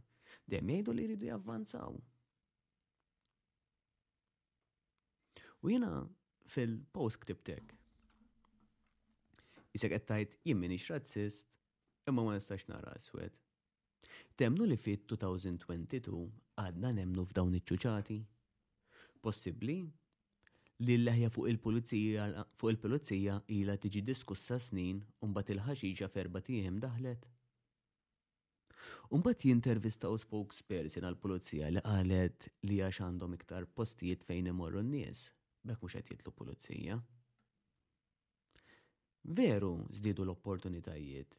dejjem jgħidu li jridu javvanzaw. U jiena fil-post ktibtek. Isek qed tgħid jien minix razzist imma ma nistax nara aswed. Temmnu li fit-2022 għadna nemmnu f'dawn iċ-ċuċati? Possibbli li l-leħja fuq il-pulizija ilha tiġi diskussa snin u mbagħad il-ħaxixa f'erbat ijiem daħlet? U mbagħad jintervistaw spokesperson għall-pulizija li qalet li għax għandhom iktar postijiet fejn imorru n-nies, b'hekk mhux qed jitlu pulizija. Veru żdiedu l-opportunitajiet,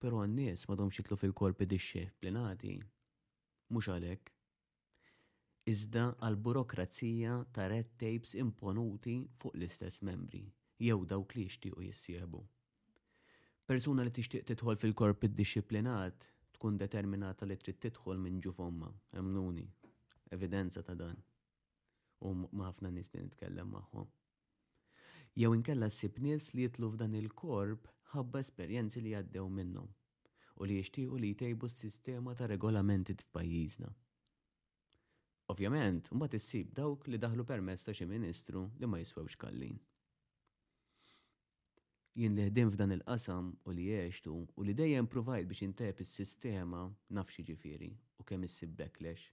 però n-nies m'għadhomx jidħlu fil-korpi dixxiplinati. Mhux għalhekk. Iżda għal burokrazija ta' red tapes imponuti fuq l-istess membri jew dawk li jixtiequ jissieħbu. Persuna li tixtieq tidħol fil-korp iddixxiplinat tkun determinata li trid tidħol minn ġuf ommha, emmnuni, evidenza ta' dan. U ma' ħafna nies li nitkellem magħhom. Jew inkella ssib nies li jidħlu f'dan il-korp ħabba esperjenzi li għaddew minnhom u li jixtiequ li jtejbu s-sistema ta' regolamenti f'pajjiżna. Ovvjament, mbagħad issib dawk li daħlu permezz ta' xi ministru li ma jiswewx kallin. Jien li ħdimt f'dan il-qasam u li għextu u li dejjem pruvajt biex intejjeb is-sistema naf x'jiġifieri u kemm issib backlash.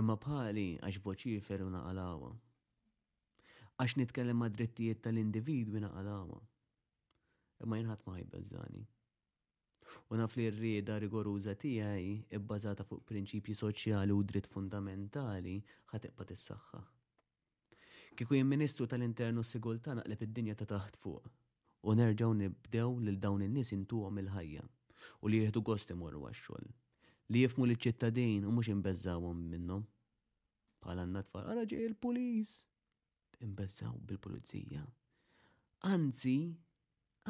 Imma bħali għax vociferu naqalgħuha. Għax nitkellem ma' drittijiet tal-individwi naqalgħuha. Imma jien ħadd ma jbeżżani. U naf li r-rieda rigoruża tiegħi bbażata fuq prinċipji soċjali u dritt fundamentali ħatibqa' tissaħħaħ. Kieku jien Ministru tal-Intern u s-Sigurtà naqleb id-dinja ta' taħt fuq u nerġgħu nibdew lil dawn in-nies intuhom il-ħajja u li jieħdu gost imorru għax-xogħol. Li jifhmu liċ-ċittadin u mhux inbeżżgħuhom minnhom. Bħal għandna t-tfal ara ġej il-pulis! Inbeżżgħu bil-pulizija. Anzi,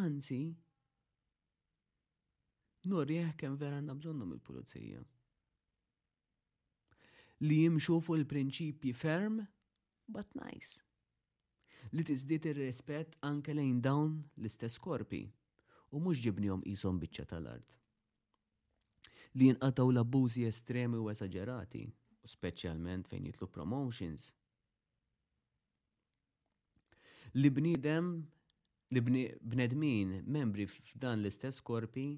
anzi, nurih kemm vera għandna bżonnhom il-pulizija. li jimxu fuq il-prinċipji ferm but nice. Li tiżdied ir-rispett anke lejn dawn l-istess korpi u mhux ġibnihom qishom biċċa tal-art. Li jinqatgħu l-abbużi estremi u esaġerati, u speċjalment fejn jitlu promotions. Li bniedem li bnedmin membri f'dan l-istess korpi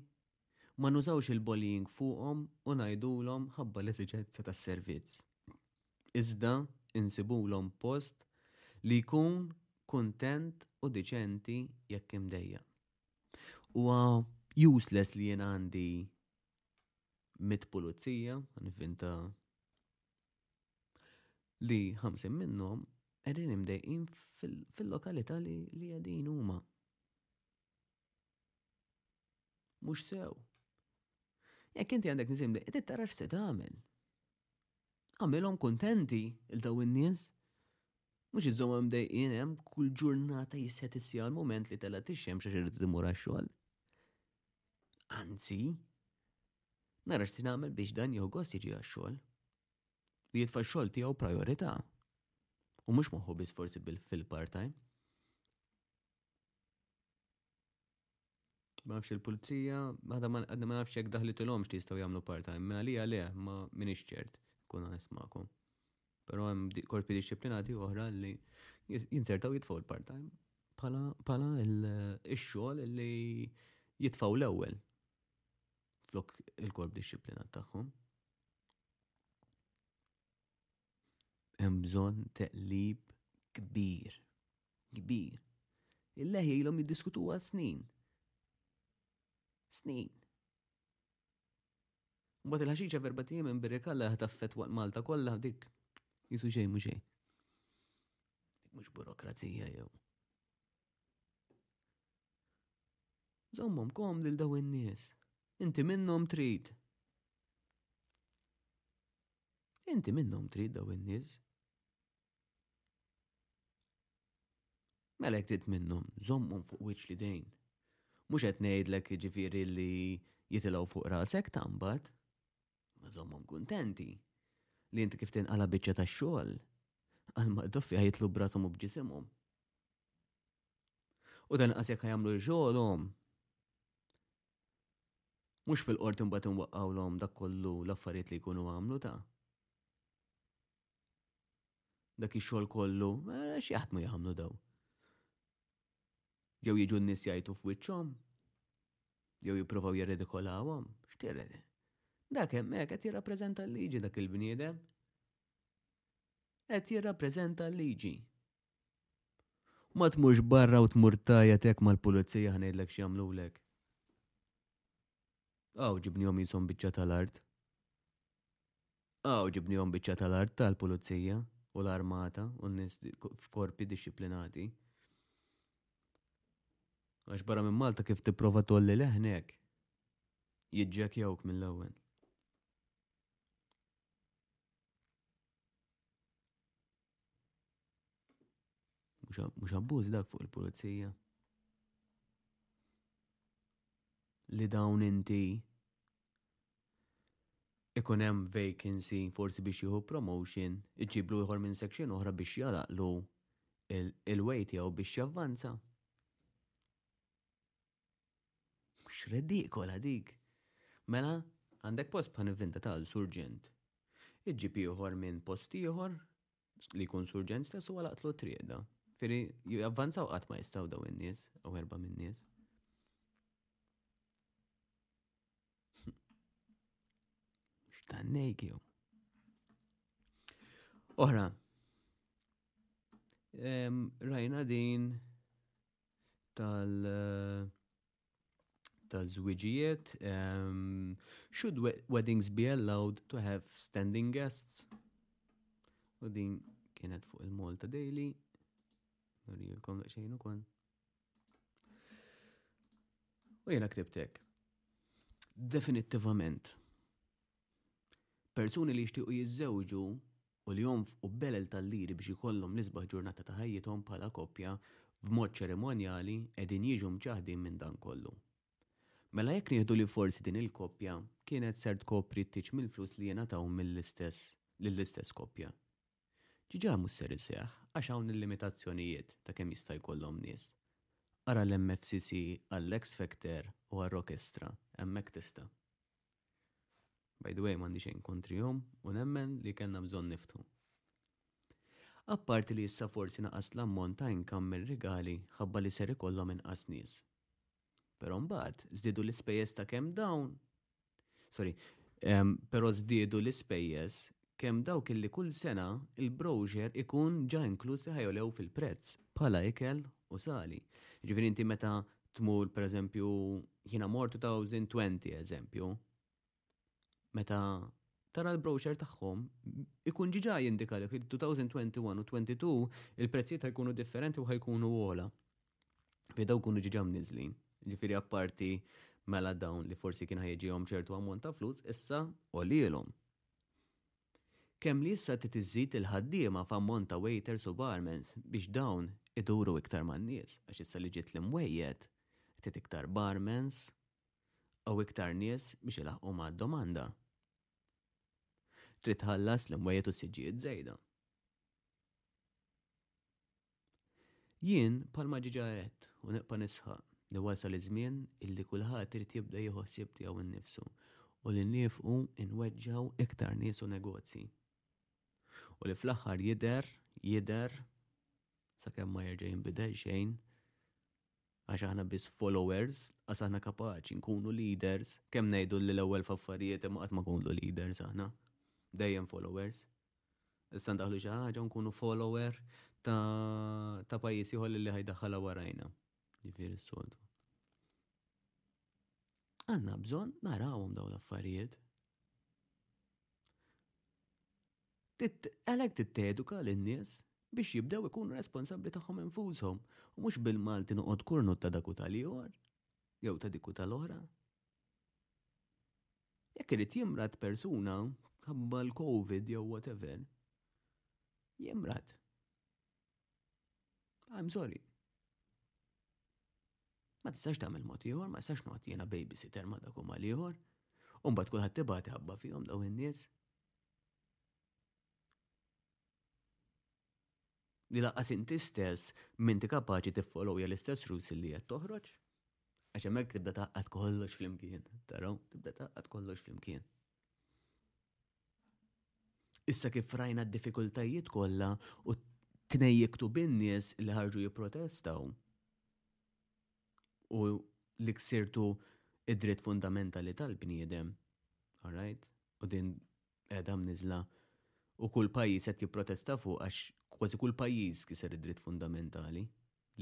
Ma nużawx il-bullying fuqhom u ngħidulhom ħabba l-esiġenza tas-servizz. Iżda insibulhom post li jkun kuntent u diċenti jekk imdejjaq. Huwa useless li jien għandi mitt pulizija, nivvinta li ħamsin minnhom qegħdin imdejqin fil-lokalità li qegħdin huma. Mhux sew. Jekk inti għandek nisim li qed tara x'se tagħmel. Għamilhom kuntenti il daw in-nies. Mhux iżomm hemm dejqin hemm kull ġurnata jisset issija l-mument li tella tixxem xi irid imur għax-xogħol. Anzi, nara x'se nagħmel biex dan jew gost jiġi għax-xogħol. Li jitfa' x-xogħol tiegħu priorità. U mhux moħħu biss forsi bil-fil part-time. Ma nafx il-pulizija, għadha ma għadna ma nafx jekk daħlitilhomx li jistgħu jagħmlu part-time, ma li għalih ma minix ċert kun onest magħkom. Però hemm di- korpi disciplinati oħra li jis- jinsertaw jitfgħu l-part-time bħala bħala il- ix-xogħol li jitfgħu l-ewwel flok il-korp disciplinat tagħhom. hemm bżonn teqlib kbir. Kbir. Il-leħja ilhom jiddiskutuha snin. Snin. Mbagħad il-ħaxixa verba tiem imbirikalla ħtaffet waqt Malta kollha dik jisu xejn mhux xejn. Mhux burokrazija jew. Żommhom kom lil daw in-nies. Inti minnhom trid. Inti minnhom trid daw in-nies. Mela jekk trid minnhom, żommhom fuq wiċċ li dejn. Mhux qed ngħidlek jiġifieri li jitilgħu fuq rasek ta' mbagħad. Ma żommhom kuntenti li inti kif tinqala biċċa tax-xogħol għal ma doffi jitlu brasom u bġisimhom. U dan qas jekk jagħmlu xogħolhom. Mhux fil-qorti mbagħad inwaqqgħulhom dak kollu l-affarijiet li jkunu għamlu ta' dak ix-xogħol kollu, eh, x'jaħdmu jagħmlu daw. Jew jiġu n-nies jgħidu f'wiċċhom, jew jippruvaw jirredikolawhom, x'tirredi. Dak hemmhekk qed jirrappreżenta l-liġi dak il-bniedem. Qed jirrappreżenta l-liġi. Ma tmurx barra u tmur tajatek mal-pulizija ħnejdlek x'jagħmlulek. Aw ġibnihom jisom biċċa tal-art. Aw ġibnihom biċċa tal-art tal-pulizija u l-armata u n-nies f'korpi dixxiplinati. Għax barra minn Malta kif tipprova tolli leħnek, jidġek jawk mill-ewwel. Mhux abbuż dak fuq il-pulizija. Li dawn inti ikun hemm vacancy forsi biex jieħu promotion, iġiblu ieħor minn section oħra biex jalaqlu il-way tiegħu biex javvanza. Mhux redikola dik. Mela, għandek post bħal nivvinta tal surġent. Iġġib ieħor minn post ieħor li jkun surġent stess u għalaqtlu triqda. Firi, javvanzaw qatt ma jistgħu daw in-nies, u erba' min-nies. X'tannejk jew. Oħra, rajna din tal ta' żwiġijiet. Um, should weddings be allowed to have standing guests? U din kienet fuq il-Malta Daily. Nurijilkom xejn ukoll. U jena ktibtek. Definittivament. Persuni li jixtiequ jiżżewġu u li jonfqu belel tal-liri biex ikollhom l-isbaħ ġurnata ta' ħajjithom bħala koppja b'mod ċerimonjali qegħdin jiġu mċaħħdin minn dan kollu. Mela jekk nieħdu li forsi din il-koppja kienet ser tkopri t-tieġ mill-flus li jingħataw mill-istess lill-istess koppja. Diġà mhux ser iseħħ għax hawn il-limitazzjonijiet ta' kemm jista' jkollhom nies. Ara l-MFCC għall-X Factor u għar-Rockestra, hemmhekk tista'. By the way, mandi xejn kontrihom u nemmen li kellna bżonn niftu. Apparti li issa forsi naqas l-ammont ta' inkam mir-rigali ħabba li ser ikollhom inqas nies. Però mbagħad żdiedu l-ispejjeż ta' kemm dawn. Sorry, um, però żdiedu l-ispejjeż kemm dawk illi kull sena l-brochure ikun ġa inkluż li ħajogħlew fil-prezz bħala ikel u sali. Jiġifieri inti meta tmur pereżempju jiena mort 2020 eżempju, meta tara l-brochure tagħhom ikun ġiġa jindikalek li 2021 u 22 il-prezzijiet ħajkunu differenti u ħajkunu għola. Fi daw kunu ġiġa mniżlin. Ġifieri apparti mela dawn li forsi kien ħajġihom ċertu ammont ta' flus, issa għolilhom. Kemm li issa trid iżżid il-ħaddiema f'ammont ta' waiters u barmans biex dawn iduru iktar man-nies għax issa li ġiet l-imwejjed trid iktar barmans u iktar nies biex ilaħħqu mad-domanda. Trid tħallas l-imwejjed u s-siġġijiet żejda. Jien, bħalma ġiġa għedt u nibqa' nisħaq, li wasal iż-żmien illi kulħadd irid jibda jieħu ħsieb tiegħu nnifsu u li niefqu nweġġgħu iktar nies u negozji. U li fl-aħħar jidher, jidher, sakemm ma jerġa' jinbidel xejn, Għax aħna biss followers, qas aħna kapaċi nkunu leaders. Kemm ngħidu li l-ewwel f'affarijiet imma qatt ma nkunu leaders aħna. Dejjem followers. Issa ndaħlu xi ħaġa u nkunu follower ta', ta pajjiż ieħor li ħajdaħħalha warajna. Ġifieri s-soltu. Għandna bżonn narawhom dawn l-affarijiet. Għalhekk trid teduka lin-nies biex jibdew ikunu responsabbli tagħhom infushom u mhux bil-Malti noqgħod kurnut ta' dak u tal-ieħor jew ta' dik u tal-oħra. Jekk irid jimrad persuna ħabba l-COVID jew whatever, jimrad. I'm sorry. Ma tistax tagħmel mod ieħor, ma tistax noqgħod jiena babysitter ma dak u mal-ieħor. Umbagħad kulħadd tibgħat ħabba fihom daw in-nies. li laqqas inti stess minti kapaċi tiffolowja l-istess rules li qed toħroġ. Għax hemmhekk tibda taqqad kollox flimkien, taraw, tibda taqqad kollox flimkien. Issa kif rajna d-diffikultajiet kollha u tnejjektu bin-nies li ħarġu jipprotestaw. u li ksirtu id-dritt fundamentali tal-bniedem, alright? U din edha mnizla u kull pajjiż qed jipprotesta fuq għax kważi kull pajjiż kiser id-dritt fundamentali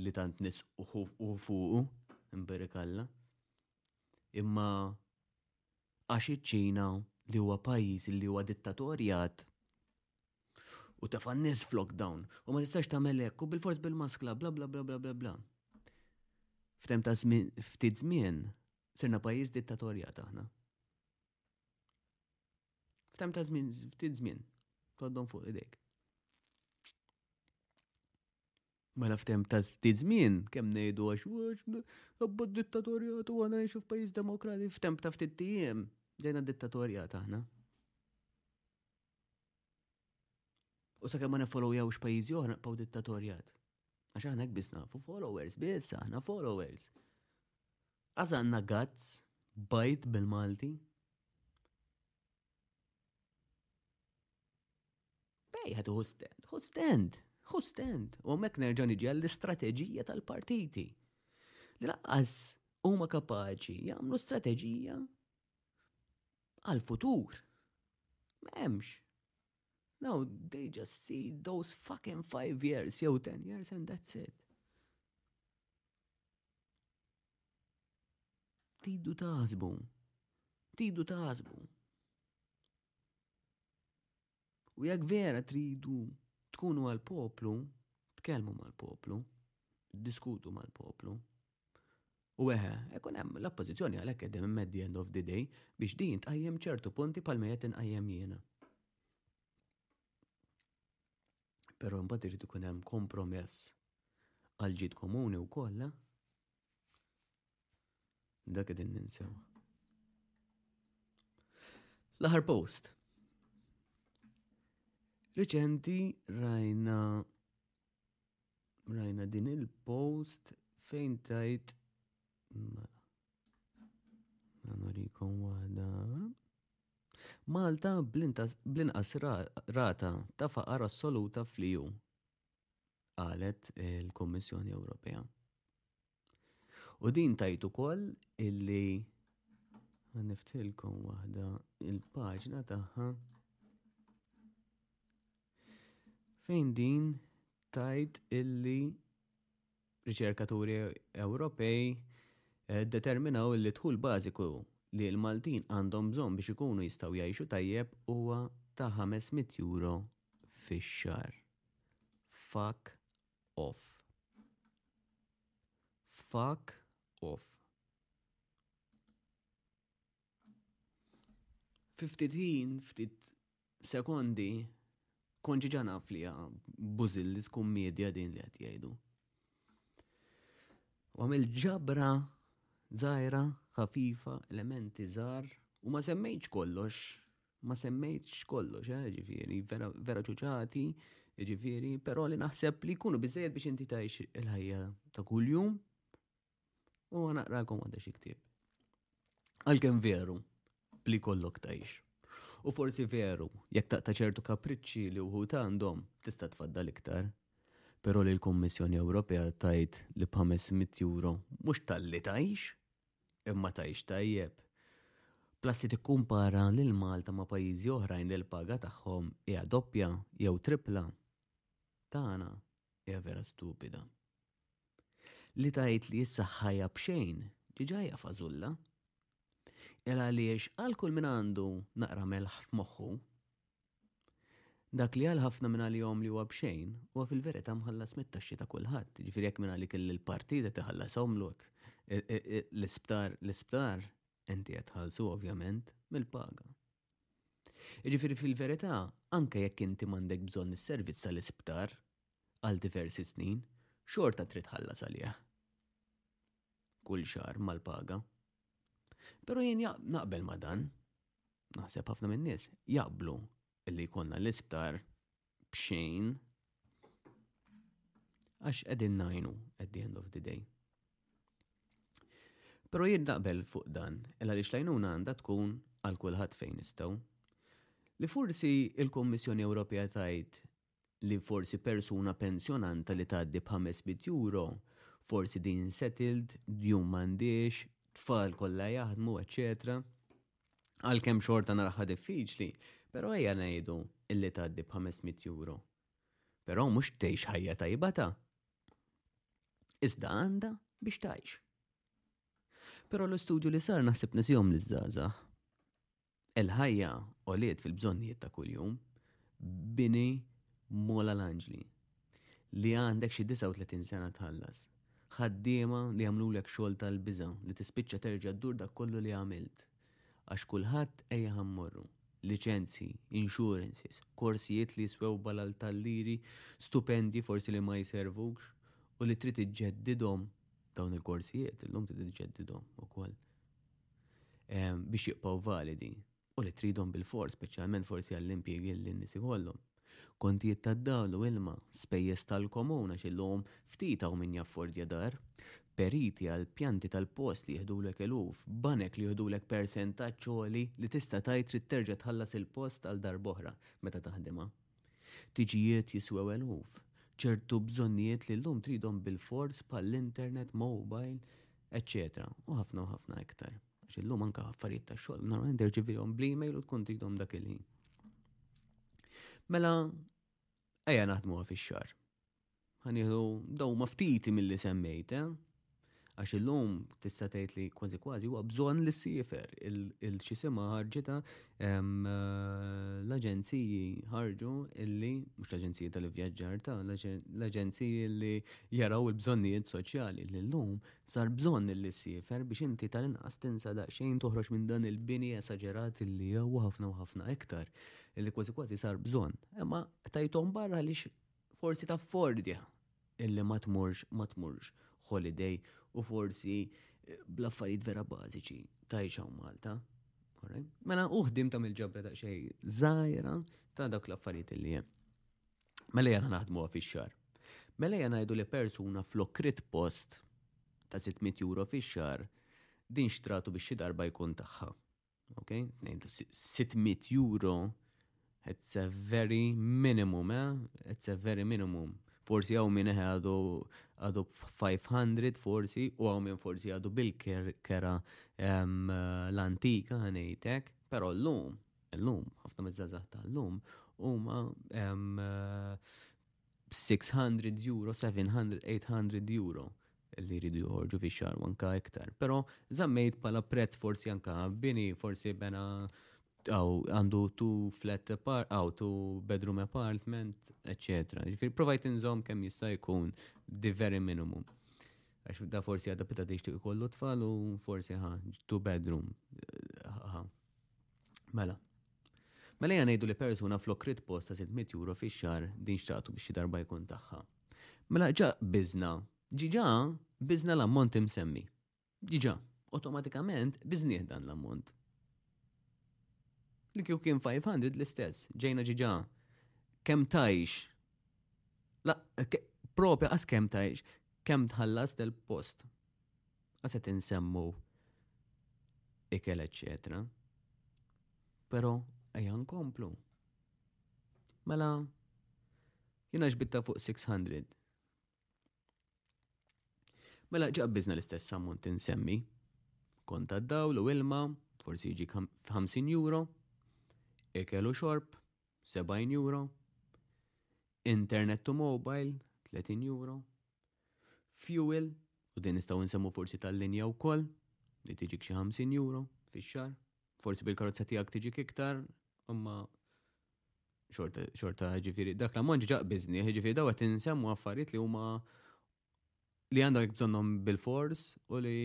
li tant nis u fuqu imberikalla. Imma għax iċ-Ċina li huwa pajjiż li huwa dittatorjat U tefa' n-nies flok dawn. U ma tistax tagħmel hekk u bil-fors bil-maskla bla bla bla bla bla bla. Ftem ta' ftit żmien sirna pajjiż dittatorja taħna. Ftem ta' żmien ftit żmien toddhom fuq idejk. Mela ftem ta' ftit żmien kemm ngħidu għax għax dittatorja tu għana ngħixu f'pajjiż demokrati ftem ta' ftit tijiem ġejna dittatorja taħna. U sakemm ma nefollowyawx pajjiżi oħra nibqgħu dittatorjat. Għax aħna hekk biss nafu followers, biss aħna followers. Għażanna gazz, bajt bil-Malti. Bej, ħadu stand, hu stand, hu stand. U għamek nerġa' niġi għall-istrateġija tal-partiti. Li laqqas huma kapaċi jagħmlu strateġija għal-futur. Ma hemmx. No, they just see those fucking five years, jew ten years and that's it. Tidu taħsbu. Tidu taħsbu. U jekk vera tridu tkunu għal-poplu, tkellmu mal-poplu, diskutu mal-poplu. U eħe, ekun hemm l-oppożizzjoni għalhekk qegħdem immeddi end of the day biex din tqajjem ċertu punti bħal ma qed inqajjem jiena. Però mbagħad irid ikun hemm kompromess għal ġid komuni wkoll. Eh? Dak qegħdin ninsew. L-aħħar post. Riċenti rajna rajna din il-post fejn tajt mela. Għanurikom wada. Malta bl-inqas rata ta' faqar assoluta fl-EU, qalet il-Kommissjoni Ewropea. U din tajt ukoll illi niftilkom waħda il-paġna tagħha fejn din tajt illi riċerkaturi Ewropej eh, determinaw li dħul bażiku li l-Maltin għandhom bżonn biex ikunu jistgħu jgħixu tajjeb huwa ta' 500 euro fix-xar. Fuck off fuck off fi ftit ħin ftit sekondi konġi ġanaf li bużillis kummedja din li qed jgħidu. U għamil ġabra zaħira, ħafifa, elementi zar, u ma semmejċ kollox ma semmejtx kollox, eh, ġifiri, vera, vera ċuċati, ġifiri, pero li naħseb li kunu bizzejed biex inti tajx il-ħajja ta' kull-jum u għanaqrakom għadda xiktib. Għalken veru li kollok tajx. U forsi veru, jekk taqta ċertu kapriċċi li uħut għandhom, tista' tfaddal iktar. Pero li l-Kommissjoni Ewropea tajt li b'500 euro mux tal-li tajx, Imma tgħix tajjeb. Plus li tikkumpara lil Malta ma' pajjiżi oħrajn li l-paga tagħhom hija doppja jew trippla tagħna hija vera stupida. Li tgħid li s-saħħa hija b'xejn diġà hija fażulla. Il għaliex għal kull min għandu naqra melħ f'moħħu Dak li għal ħafna minn għalihom li huwa b'xejn, huwa fil-verità mħallas mit-taxxi ta' kulħadd. Jiġifieri jekk minn għalik il-partit qed iħallasomlok, l-isptar, l-isptar, inti qed tħallsu ovvjament mill-paga. Jiġifieri fil-verità, anke jekk inti m'għandek bżonn is-servizz tal-isptar għal diversi snin, xorta trid tħallas għalih. Kull xahar mal-paga. Pero jien naqbel ma dan, naħseb ħafna minn nies jaqblu illi jkollna l-isptar bxejn għax qegħdin najnu at the end of the day. Pero jien naqbel fuq dan, illa li xlajnuna għandha tkun għal kulħadd fejn nistgħu. Li forsi il-Kommissjoni Ewropea tajt li forsi persuna pensjonanta li tgħaddi b'ħames mitt euro, forsi din settled, djun m'għandhiex, tfal kollha jaħdmu, eċċetera. Għalkemm xorta naraħħa diffiċli, però ejja ngħidu illi tgħaddi b'ħames mitt euro. Però mhux tgħix ħajja tajba ta' iżda għanda biex tajx. Pero l-istudju li sar naħseb nisihom l żaza Il-ħajja għoliet fil-bżonnijiet ta' kuljum b'bini Mola l-Anġli li għandek xi 39 sena tħallas. Ħaddiema li jagħmlulek xogħol tal-biża' li tispiċċa terġa' ddur dak kollu li għamilt. Għax kulħadd ejja ħa mmorru. Liċenzji, insurances, korsijiet li jiswew balal tal-liri, stupendji forsi li ma jservux u li trid iġġeddidhom dawn il-korsijiet illum trid iġġeddidhom ukoll. biex jibqgħu validi u li tridhom bilfors, speċjalment forsi għall-impjiegi li n-nies ikollhom. Kontijiet tad-dawl u ilma, spejjeż tal-komun għax illum ftit hawn min jaffordja dar, periti għal pjanti tal-post li jiħdulek eluf, banek li jiħdulek persentaġġ għoli li tista' tgħid trid terġa' tħallas il-post għal darb'oħra meta taħdimha. Tiġijiet jiswew eluf, ċertu bżonnijiet li llum tridhom bilfors bħall-internet, mobile, eċċetera u ħafna u ħafna iktar. Għax illum anke affarijiet ta' xogħol normalment irċivihom bl-email u tkun tridhom dak il-ħin. Mela ejja naħdmuha fix-xahar. Ħanieħdu daw ma ftiti mill-li semmejt, eh? Għax illum tista' tgħid li kważi kważi huwa bżonn li siefer il-ċisima ħarġita l-aġenziji ħarġu illi mhux l-aġenziji tal-ivvjaġġar ta' l-aġenziji li jaraw il-bżonnijiet soċjali li llum sar bżonn li siefer biex inti tal-inqas tinsa daqsxejn toħroġ minn dan il-bini esaġerat illi huwa ħafna u ħafna iktar illi kważi kważi sar bżonn. Imma tajthom barra għaliex forsi taffordja illi ma tmurx, ma tmurx holiday u forsi bl-affarijiet vera bażiċi tgħix hawn Malta. Mela u ħdim ta' mill-ġabra ta' xej żgħira ta' dak l-affarijiet li hemm. Mela jana naħdmu fix-xar. Mela jana ngħidu li persuna flokrit post ta' 600 euro fix-xar din xtratu biex xi darba jkun tagħha. Ok, 600 euro, it's a very minimum, eh? It's a very minimum. Forsi għaw minn għadu għadu 500 forsi u għaw minn forsi għadu bil-kera l-antika għanejtek, pero l-lum, l-lum, ħafna mizzazah ta' l-lum, huma 600 euro, 700, 800 euro li jridu joħorġu fi xar wanka iktar. Pero zammejt pala prezz forsi anka bini, forsi bena għaw għandu tu flat apart, għaw tu bedroom apartment, etc. Ġifir, provajt nżom kem jista' jkun di very minimum. Għax da forsi għadda pita diċti kollu tfal u forsi ħa, tu bedroom. Mela, Mela ejja ngħidu li persuna flok rid post ta' sitt mitt euro fix-xahar din xtaqtu biex xi darba jkun tagħha. Mela ġa biżna, ġiġa biżna l-ammont imsemmi. Ġiġa, awtomatikament biżnieh dan l-ammont. Li kieku kien 500 l-istess, ġejna ġiġa kemm tajx. La, propja qas kemm tajx, kemm tħallas del-post. Għad qed insemmu ikel eċċetera. Però ejja nkomplu. Mela jiena ġbitta fuq 600. Mela ġab bizna l-istess ammont insemmi. Kont għad-dawl u ilma, forsi jiġi 50 euro, ikel u xorb, 70 euro, internet u mobile, 30 euro, Fuel, u din nistgħu nsemmu forsi tal-linja wkoll, li tiġik xi 50 euro fix-xahar. Forsi bil-karozza tiegħek tiġik iktar, imma xorta ġifiri, dak l-ammont ġiġa bizni, ġifiri daw qed insemmu affarijiet li huma li għandhom bżonnhom bil-fors u li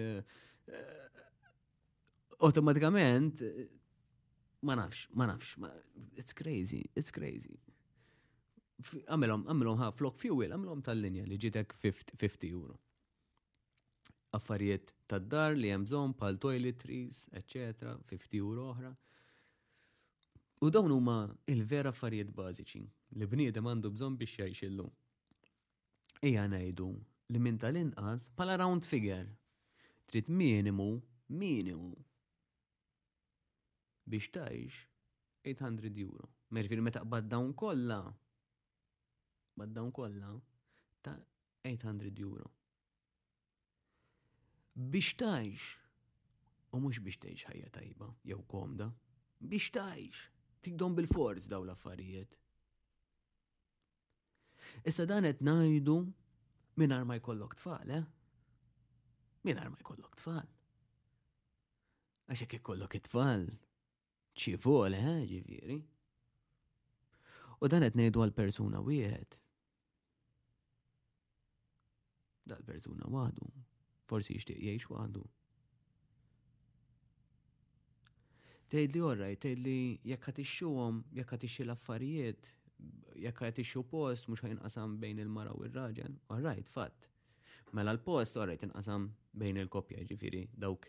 eh, Automatikament, ma nafx, ma nafx, it's crazy, it's crazy. Għamilom, għamilom ħa flok fuel, għamilom tal-linja li ġitek 50 euro. Affarijiet tad-dar li hemm bżonn pal toiletries, etc. 50 euro oħra. U dawn huma il-vera affarijiet bażiċi li bniedem għandu bżonn biex jgħix illum. ejja ngħidu li minn tal-inqas bħala round figure trid minimu, minimu biex tgħix 800 euro. Merfir meta qbad dawn kollha, qbad dawn kollha ta' 800 euro. Biex tajx, u mhux biex tgħix ħajja tajba jew komda, biex tajx, tikdom bil-forz daw l-affarijiet. Issa dan qed ngħidu mingħajr ma jkollok tfal, eh? Mingħajr ma jkollok tfal. Għax jekk ikollok it-tfal, Ci vole, eh, ġifieri. U dan qed ngħidu għal persuna wieħed. Dal persuna waħdu, forsi jixtieq jgħix waħdu. Tgħid li orraj, tgħid li jekk ħad ixxuhom, jekk ħad ixxi l-affarijiet, jekk ħad ixxu post mhux ħajnqasam bejn il-mara u r-raġel, orrajt fatt. Mela l-post orrajt inqasam bejn il-koppja ġifieri dawk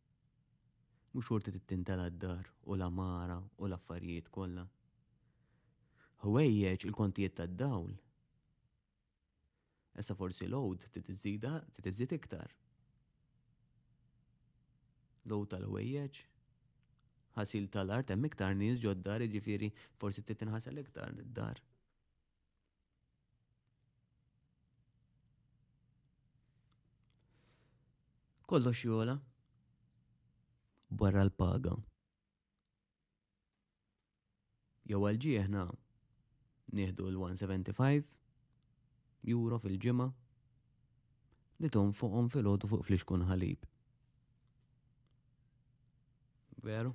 Mhux xorta trid tintela d-dar u l-għamara u l-affarijiet kollha. Ħwejjeġ il-kontijiet tad-dawl. Issa forsi l-għod trid iżżidha trid iżżid iktar. L-għod tal-ħwejjeġ. Ħasil tal-art hemm iktar nies ġod-dar jiġifieri forsi trid tinħasel iktar id-dar. Kollox jola barra l-paga. Jew għalġi aħna nieħdu l-175 euro fil-ġimgħa li tom fuqhom fil-ħodu fuq fliexkun ħalib. Veru?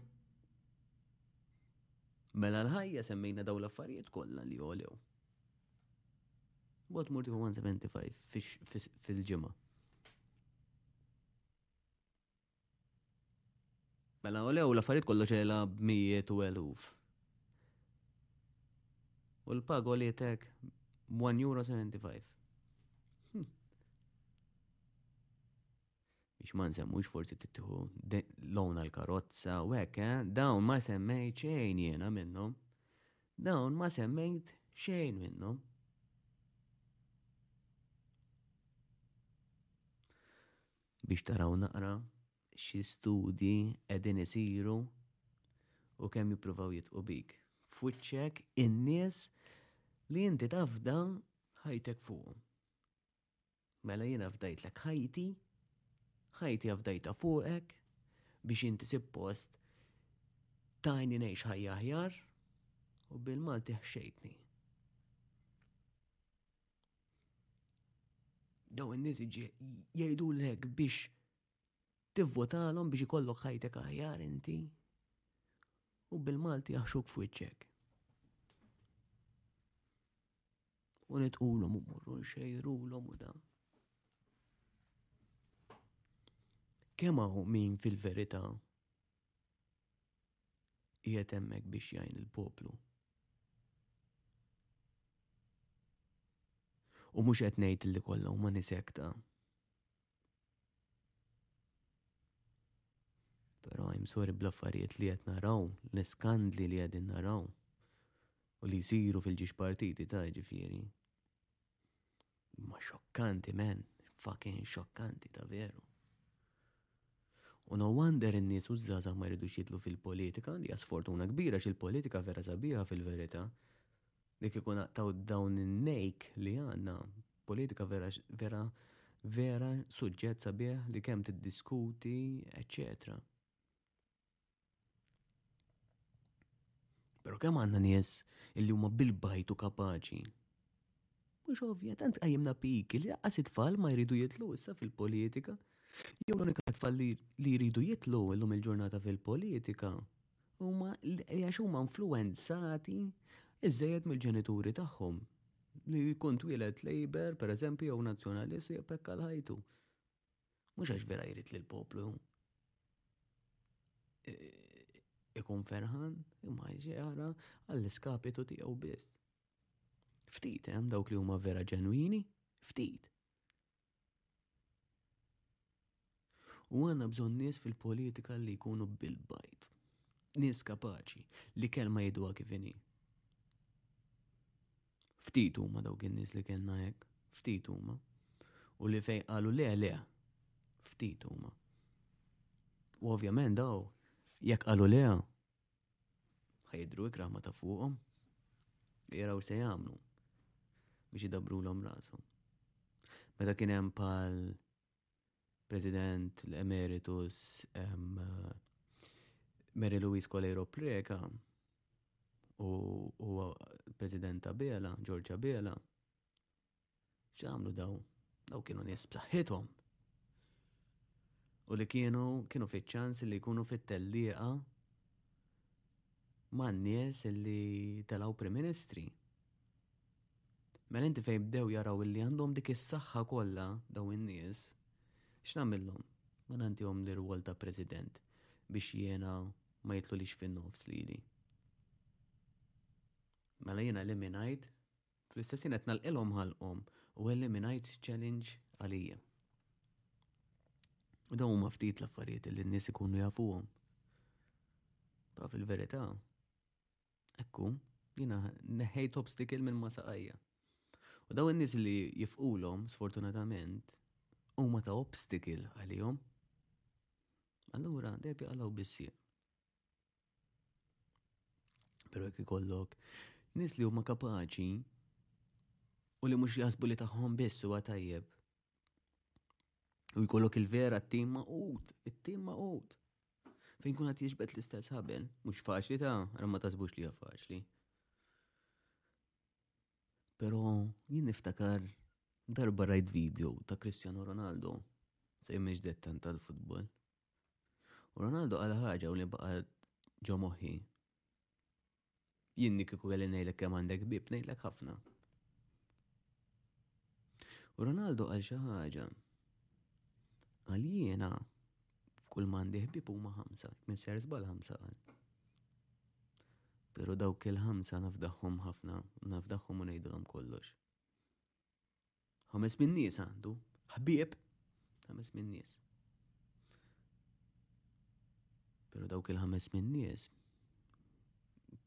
Mela l-ħajja semmejna daw l-affarijiet kollha li jolew. Bot murti 175 fil-ġimgħa. Mela u lew l-affarijiet kollu ċela b'mijiet u eluf. U l-pago li tek 1 euro 75. biex ma nsemmux forsi tittieħu lown għal karozza u hekk, eh? dawn ma semmejt xejn jiena minnhom. Dawn ma semmejt xejn minnhom. Biex taraw naqra xi studji qegħdin isiru u kemm jippruvaw jitqu bik. F'wiċċek in-nies li inti tafda ħajtek fuqhom. Mela jien afdajtlek ħajti, ħajti afdajtha fuqek, biex inti sippost tajni ngħix ħajja aħjar u bil-Malti ħxejtni. Daw in-nies jgħidu lek biex tivvotalhom biex ikollok ħajtek aħjar inti u bil-Malti jaħxuk f'wiċċek. u nitqulhom u morru nxejrulhom u dan. Kemm hawn min fil-verità qiegħed hemmhekk biex jgħin il-poplu. U mhux qed ngħid li kollha huma nisekta. Però I'm sorry bl-affarijiet li qed naraw, l-iskandli li qegħdin naraw u li jsiru fil-ġiex partiti ta' ġifieri. Ma xokkanti men, fucking xokkanti ta' veru. U no wonder in-nies u żgħażagħ ma jridux jidlu fil-politika li sfortuna kbira x'il-politika vera sabiħa fil-verità. li kieku naqtaw dawn in-nejk li għandna, politika vera vera vera suġġett sabiħ li kemm tiddiskuti, eċċetera. Però kemm għandna nies illi huma bil-bajtu kapaċi. Mhux ovvja, tant qajjimna piki li laqas it-tfal ma jridu jitlu issa fil-politika. Jew l-unika tfal li jridu jitlu illum il-ġurnata fil-politika Huma għax huma influenzati iżejjed mill-ġenituri tagħhom li jkun twielet Labour, per eżempju, jew Nazzjonalist jew pekka l-ħajtu. Mhux għax vera jrid li l-poplu e, ikun ferħan, imma jġara għall-iskapitu tiegħu biss. Ftit hemm dawk li huma vera ġenwini, ftit. U għandna bżonn nies fil-politika li jkunu bil-bajt. Nies kapaċi li kelma jidwa kif inhi. Ftit huma dawk in-nies li kellna hekk, ftit huma. U li fej qalu le le, ftit huma. U ovvjament daw, jekk qalu le, ħajdru ikrah ma ta' fuqhom, jaraw se jagħmlu biex idabru l rasu. Meta kien hemm pal President l-Emeritus Mary Louise Coleiro Preca u President Abela, George Abela, X'għamlu daw? Daw kienu nies b'saħħithom. U li kienu kienu fiċ-ċans li jkunu fit-tellieqa ma' nies li telaw Prim Ministri. Mela inti fejn bdew jaraw li għandhom dik is-saħħa kollha daw in-nies, x'nagħmilhom? Ma nantihom l-irwol ta' President biex jiena ma jitlulix fin-nofs lili. Mela jiena eliminajt Fl-istess ħin qed nagħlqilhom ħalqhom u eliminajt challenge għalija. U dawn huma ftit l-affarijiet li n-nies ikunu jafuhom. Pa fil-verità, ekku, jina neħejt obstacle minn ma saqajja. U daw n-nis li jifqulhom, sfortunatament, huma ta' obstacle għalihom. Allura, dejjem jaqalgħu bissi. Pero jek ikollok nis li huma kapaċi u li mhux jasbu li tagħhom biss huwa tajjeb. U jkollok il-vera t-tim maqut, it-tim maqut. Fejn kun qed jiġbed l-istess ħabel, mhux faċli ta' ara ma tasbux li hija faċli. Pero jien niftakar darba rajt video ta' Cristiano Ronaldo se jimmiġ dettan tal-futbol. U Ronaldo għal ħaġa u li baqgħet ġo moħħi. Jinni kiku kelli ngħidlek kemm għandek bib, ngħidlek ħafna. U Ronaldo għal xi ħaġa. Għal jiena f'kull m'għandi ħbib huma ħamsa, minn ser żbal ħamsa għal. Pero dawk il-ħamsa nafdaħħom ħafna, nafdaħħom u ngħidilhom kollox. Ħames minn nies għandu, ħbieb, ħames minn nies. Pero dawk il-ħames minn nies,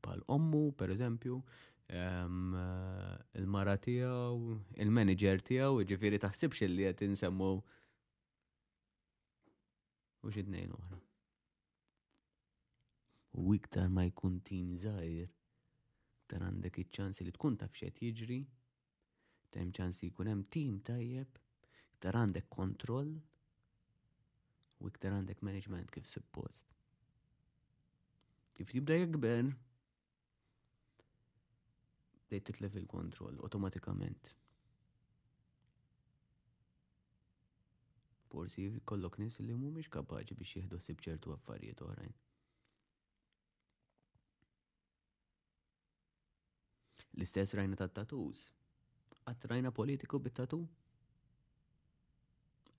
pal ommu, per eżempju, ehm, il-mara tijaw, il-manager tijaw, ġifiri taħsibx li jett insemmu u xidnejn uħra. U iktar ma jkun tim żgħir, iktar għandek iċ-ċans li tkun taf x'qed jiġri, iktar hemm ċans li jkun hemm tim tajjeb, iktar għandek kontroll u iktar għandek management kif suppost. Kif jibda jikber, bdejt titlef il-kontroll automatikament. Forsi kollok nis li mhumiex kapaċi biex jieħdu sib ċertu affarijiet oħrajn. L-istess rajna ta' tatuz. Għat rajna politiku bit-tatu?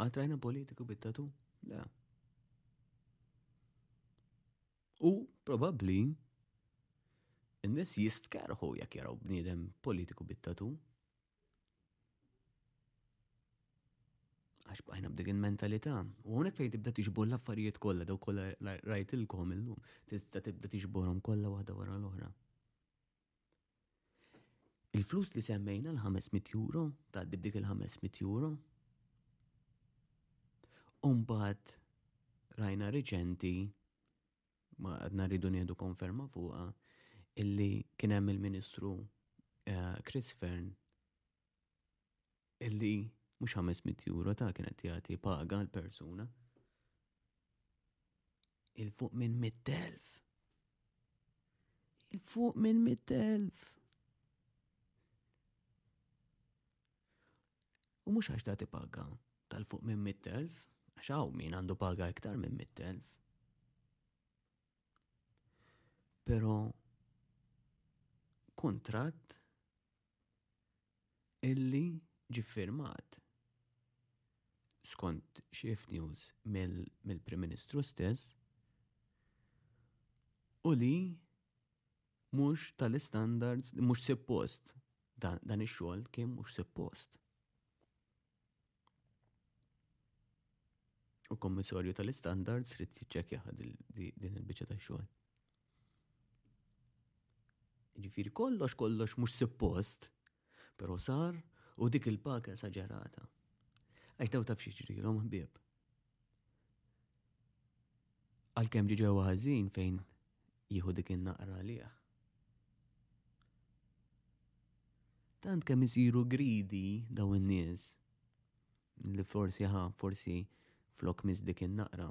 Għat rajna politiku bit-tatu? Le. U, probabbli, in-nies jistkerħu jekk jaraw bniedem politiku bit-tatu. Għax bqajna b'dik il-mentalità. U hawnhekk fejn tibda tiġbor l-affarijiet kollha daw kollha rajtilkom illum, tista' tibda tiġborhom kollha waħda wara l-oħra. Il-flus li semmejna l-500 euro, ta' dik il-500 euro, Umbat rajna reċenti, ma għadna rridu nieħdu konferma fuqa, illi kien hemm il-Ministru eh, Chris Fern illi mhux 500 euro ta' kienet jagħti paga l persuna il fuq minn 100,000. Il fuq minn 100,000. U mhux għax tagħti paga tal fuq minn 100,000, għax hawn min għandu paga iktar minn 100,000. Pero kontrat illi ġie ffirmat skont xi news mill-Prim Ministru stess u li mhux tal-istandards, mhux suppost dan ix-xogħol kien mhux suppost. U kommissorju tal-istandards rrit jiċċekja din il-biċċa ta' xogħol. Ġifiri kollox kollox mhux suppost, però sar u dik il-paka esaġerata. Għax daw taf xieġrilhom ħbieb. Għalkemm ġiġa huwa ħażin fejn jieħu dik in-naqra għalih. Tant kemm isiru gridi daw in-nies li forsi ħa forsi flok miss dik in-naqra.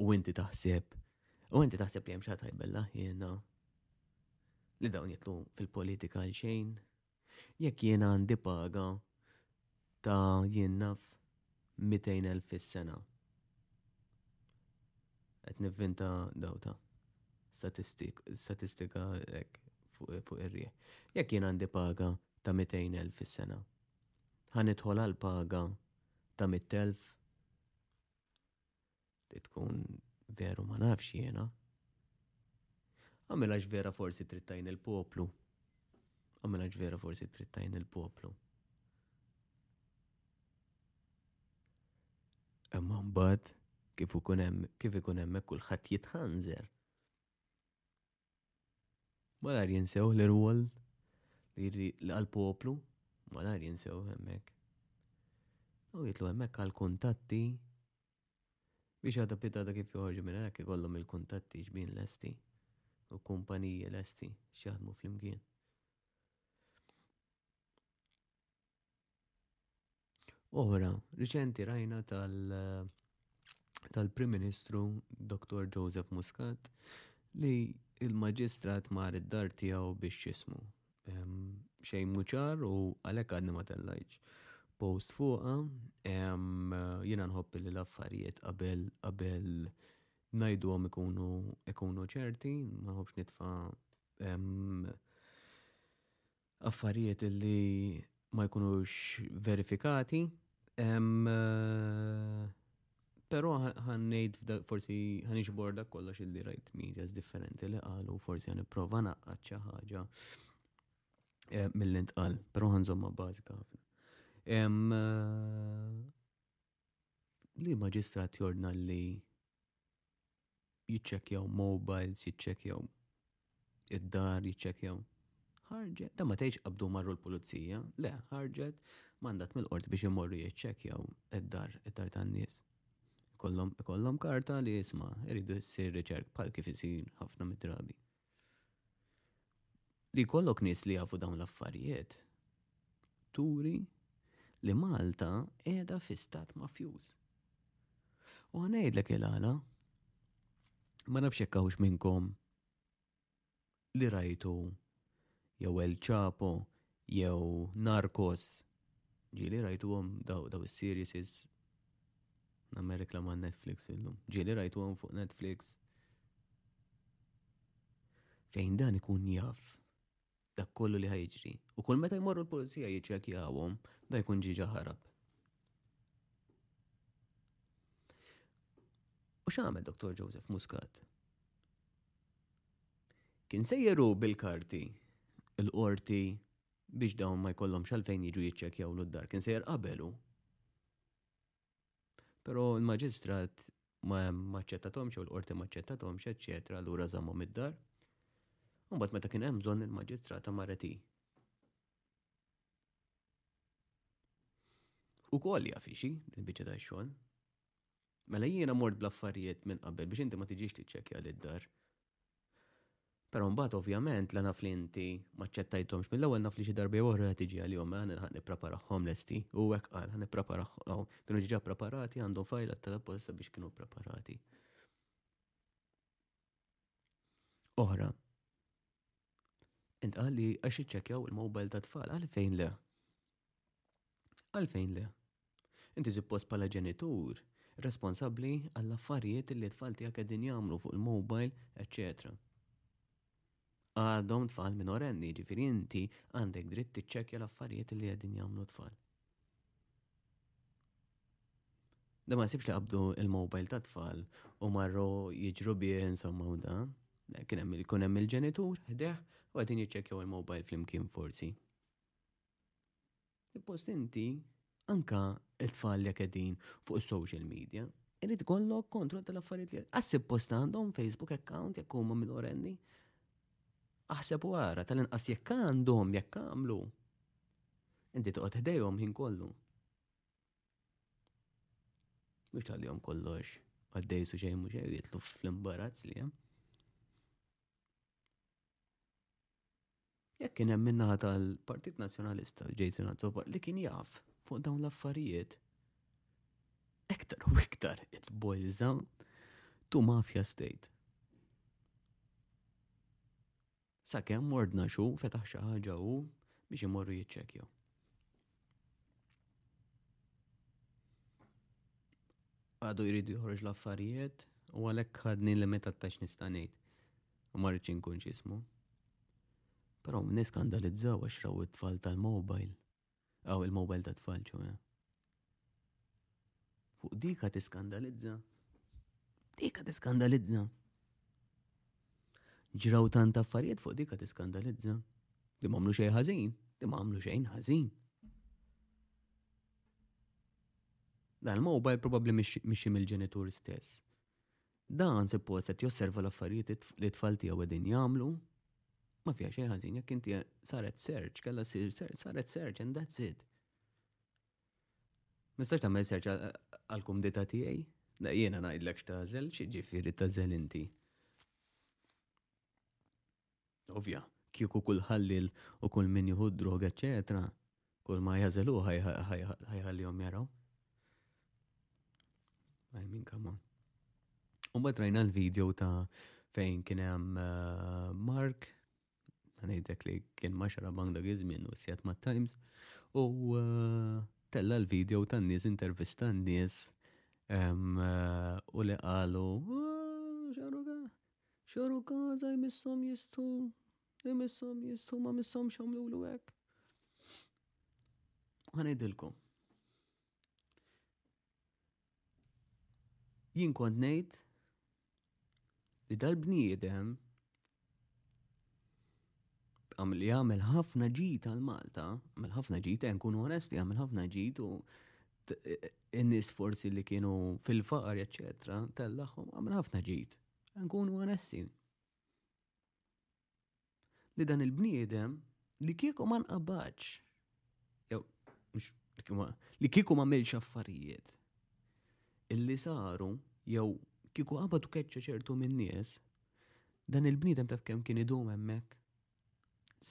U inti taħseb, u inti taħseb li hemm xi tajbella jiena li dawn jitlu fil-politika għal xejn. Jekk jiena għandi paga ta' jien naf 200.000 fis-sena. Qed nivvinta dawta statistika hekk fuq ir-rieħ. Jekk jien għandi paga ta' 200.000 fis-sena, ħanidħol għal paga ta' 100.000 Li tkun veru ma nafx jiena. Għamilax vera forsi trittajn il-poplu. Għamilax vera forsi trittajn il-poplu. Imma mbagħad kif ikun hemm kif ikun hemm kulħadd jitħanżer. Malar jinsew l-irwol li għal-poplu, malar jinsew hemmhekk. U jitlu hemmhekk għal-kuntatti biex għadha pitada kif joħorġu minn hekk ikollhom il-kuntatti xbin lesti u kumpaniji lesti x'jaħdmu flimkien. oħra riċenti rajna tal- tal-Prim Ministru Dr. Joseph Muscat li il-maġistrat mar id-dar tiegħu biex jismu. Xejn muċar u għalhekk għadni ma tellajġ post fuqa jiena nħobb li l-affarijiet qabel qabel najdu għom ikunu ikunu ċerti, ma nħobbx nitfa' affarijiet li ma jkunux verifikati. Pero ħannejt forsi ħanixbor dak kollox illi rajt medias differenti li qalu forsi għan prova naqqat xi ħaġa eh, mill-intqal, pero ħanżomma bażika ħafna. Eh, li maġistrat jordna li jiċċekjaw mobiles, jiċċekjaw id-dar, jiċċekjaw. Ħarġet, da ma tgħidx qabdu marru l-pulizija, le, ħarġet mandat mill-qort biex imorru jiċċekjaw id-dar, id-dar tan-nies. Kollom, kollom karta li jisma, irridu ssir riċerk bħal kif isir ħafna mid-drabi. Li jkollok nies li jafu dawn l-affarijiet turi li Malta qiegħda fi stat mafjuż. U ħanejdlek il-għala, ma nafx jekk hawnx minnkom li rajtu jew El Chapo Jew Narcos. Ġieli rajtuhom daw daw is-series is nagħmel reklama Netflix illum. Ġieli rajtuhom fuq Netflix. Fejn dan ikun jaf dak kollu li ħajġri. U kull meta jmorru l-pulizija jiċċekjawhom, da jkun ġiġa ħarab. U x'għamel Dr. Joseph Muscat? Kien sejjer hu bil-karti l-Qorti biex dawn ma jkollhomx għalfejn jiġu jiċċekkjawlu d-dar. Kien sejjer qabel hu. Però l-Maġistrat ma aċċettathomx jew l-Qorti ma aċċettathomx, eċċetera, allura żammhom id-dar. Mbagħad meta kien hemm bżonn il-Maġistrata marret hi. U koll jafixi, il-biċċa ta' xogħol. Mela jiena mort bl-affarijiet minn qabel biex inti ma tiġix tiċċekkja lid-dar. Però mbagħad ovvjament la naf li inti ma ċċettajthomx mill-ewwel naf li xi darba jew oħra qed tiġi għalihom mela nilħaq nippreparahom lesti u hekk qal ħa nippreparahom. Kienu diġà preparati għandhom fajl għat-telep biex kienu preparati. oħra. Intqal li għax iċċekjaw il-mobile ta' tfal għalfejn le. Għalfejn le. Inti suppost bħala ġenitur responsabbli għall-affarijiet li t-tfal tiegħek qegħdin jagħmlu fuq il-mobile, eċċetera. għadhom tfal minorenni, jiġifieri inti għandek dritt tiċċekkja l-affarijiet li qegħdin jagħmlu tfal. Da ma sibx li qabdu il-mobile ta' tfal u marru jiġru bih insomma u da. Kien hemm ikun hemm il-ġenitur ħdeh u qegħdin jiċċekkjaw il-mobile flimkien forsi. Suppost inti, anka it-tfal li qegħdin fuq is-social media, irid kollok kontroll tal-affarijiet li qassib post għandhom Facebook account jekk huma minorenni. Aħseb wara tal-inqas jekk għandhom jekk għamlu. Inti toqgħod ħdejhom ħin kollu. Mhux tal-jom kollox għaddej su xejn mhux jitlu fl-imbarazz li hemm. Jekk kien hemm minnaħa tal-Partit Nazzjonalista Jason Azzopa li kien jaf fuq dawn l-affarijiet, iktar u iktar it boils down to mafia state. Sakemm mordna xu fetaħ xi ħaġa u biex imorru jiċċekjaw. Għadu jridu joħroġ l-affarijiet u għalhekk ħadni l-meta tax nista' ngħid. U ma rridx inkun x'ismu. Però minn niskandalizzaw għax raw it-tfal tal-mobile. Aw il-mobile tat-tfal ċoħe. Fuq dika tiskandalizza. Dika tiskandalizza. Ġraw tant affarijiet fuq dika tiskandalizza. Di mamlu xejn ħażin, di mamlu xejn ħażin. Dan il-mobile probabli mixi mill-ġenitur stess. Dan suppost qed josserva l-affarijiet li tfal tiegħu qegħdin jagħmlu. Ma fiha xejn ħażin jekk inti saret search, kellha sir search, saret search and that's it. Mistax tagħmel search għall-kumdita tiegħi? Da jiena ngħidlek x'tażel, xi ġifieri tażel inti. Ovvja, kieku kull ħalliel u kull min jieħu d-droga eċċetera, kull ma jagħżel hu ħajħallihom jaraw. I mean, come on. U mbagħad rajna l-video ta' fejn kien hemm eh, Mark, ngħidlek li kien ma xara bank dak iż-żmien u sjed ma' Times, u eh, tella l-video tan-nies intervista n-nies eh, u li qalu ah, xaruga. Xorru Gaza jmisshom jistħu, jmisshom jistħu, ma misshomx għamlulu hekk. Ħanejdilkom. Jien kont ngħid li dal-bniedem li għamel ħafna ġid għal Malta, għamel ħafna ġid, eh, nkunu onesti, għamel ħafna ġid u eh, n-nis forsi li kienu fil-faqar, eccetera, tellaħom, għamel ħafna ġid. Nkunu onesti. Li dan il-bniedem li kieku man qabadx li kiku ma milx affarijiet illi saru jew kiku għabadu keċċa ċertu minn nies dan il-bniedem taf kemm kien idum hemmhekk.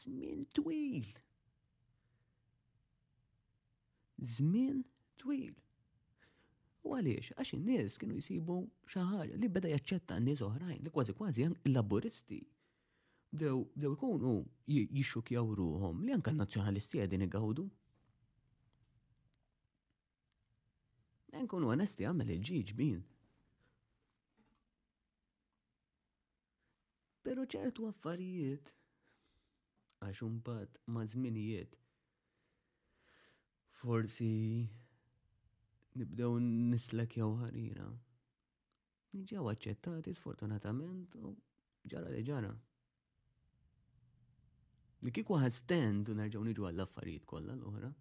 Żmien twil. Żmien twil. U għaliex, għax in-nies kienu jisibu xi ħaġa li beda jaċċetta n-nies oħrajn li kważi kważi il-laburisti bdew bdew ikunu jixxukjaw ruhom li anke n-nazzjonalisti qegħdin igawdu. Nkunu onesti għamel il-ġiġ bin. Pero ċertu affarijiet għax imbagħad ma' żminijiet forsi nibdew nislek jew ħarira. Ġew aċċettati sfortunatament u ġara li ġara. Li kiku ħad stand u nerġaw niġu għall-affarijiet kollha l-oħra.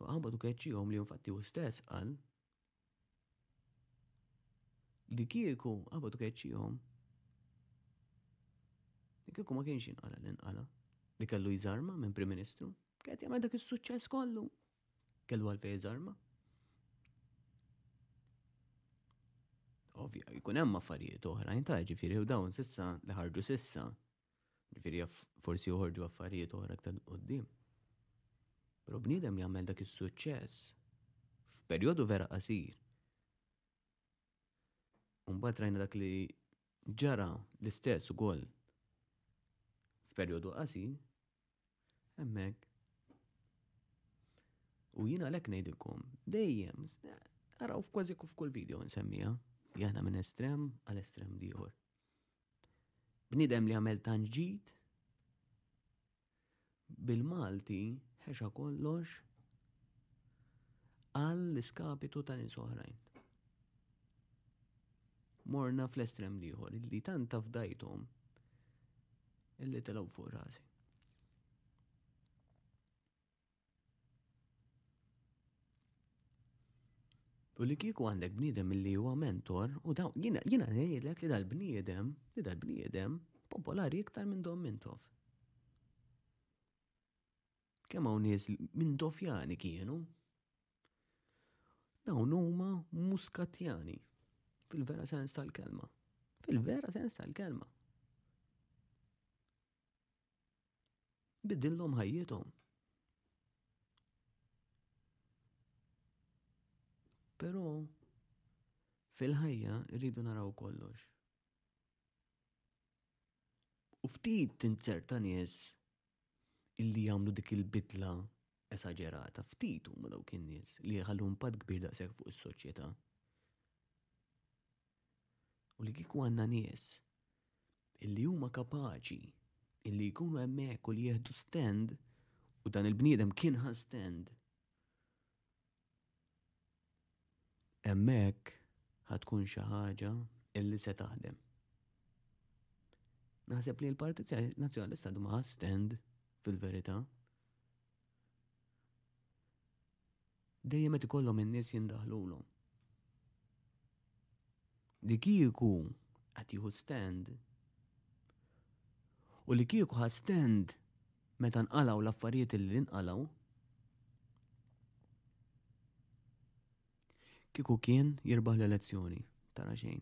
U għabad u keċċihom li infatti u stess qal li kieku għabad u keċċihom li kieku ma kienx inqala l-inqala li kellu jżarma minn Prim Ministru, kħet jgħamil dak il-suċċess kollu. Kellu għalfej iżarma. Ovvja, jkun hemm affarijiet oħrajn ta' ġifieri u dawn sissa li ħarġu sissa. Ġifieri forsi joħorġu affarijiet oħra aktar qoddim. Però bniedem li għamel dak is-suċċess f'perjodu vera qasir. Umbagħad rajna dak li Ġara l-istess ukoll f'perjodu qasir hemmhekk. U jiena għalhekk ngħidilkom dejjem araw f'kważi f'kull video nsemmiha li aħna minn estrem għal estrem ieħor. Bniedem li għamel tanġit bil-Malti ħexa kollox għall-iskapitu ta' nies oħrajn. Morna fl-estrem liħor, li tant tafdajthom illi telgħu fuq rasi. U li kieku għandek bniedem li huwa mentor, u daw, jina, jina ngħidlek li dal-bniedem, li dal-bniedem, popolari iktar minn Dom Mintoff. Kemm hawn nies minn Dofjani kienu? Dawn huma muskatjani fil-vera sens tal-kelma. Fil-vera sens tal-kelma. Bidillhom ħajjithom. Però fil-ħajja rridu naraw kollox. U ftit tinzerta nies illi jagħmlu dik il-bidla esagerata, ftit huma dawk in-nies li jħallu impatt kbir daqshekk fuq is-soċjetà. U li kieku għandna nies illi huma kapaċi illi jkunu hemmhekk u li jieħdu stand u dan il-bniedem kien ħa stand. Hemmhekk ħatkun xi ħaġa illi se taħdem. Naħseb li l-Partit Nazzjonalista dma stand fil-verità. Dejjem qed ikollhom in-nies jindaħlulhom. Li kieku qed jieħu stand u li kieku ħa stand meta nqalgħu l-affarijiet li nqalgħu, kieku kien jirbaħ l-elezzjoni, tara xejn.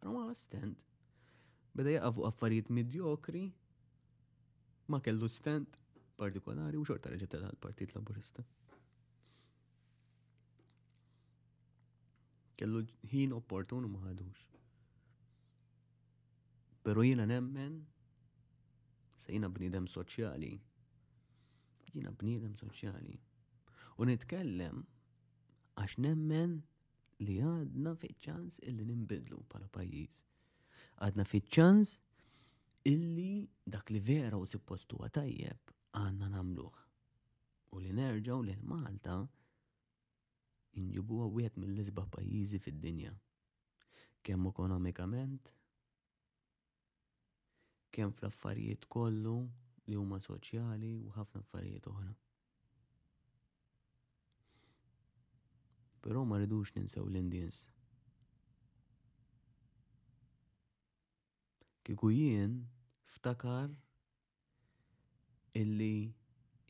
Però ma stent. Beda jaqa' fuq affarijiet medjokri ma kellu stent partikolari u xorta reġa' tela' l-Partit Laburista. Kellu ħin opportun u ma ħadux. Pero jiena nemmen se jiena bniedem soċjali. Jiena bniedem soċjali. U nitkellem Għax nemmen li għadna fiċ-ċans illi nimbidlu bħala pajjiż. Għadna fiċ-ċans illi dak li vera u sippostu tajjeb għanna namluħ. U li nerġaw li l-Malta inġibu għawiet mill-isba pajizi fid-dinja. Kemm ekonomikament, kemm fl-affarijiet kollu li huma soċjali u ħafna affarijiet oħra. Però ma rridux ninsew l-Indians. Kiku jien ftakar illi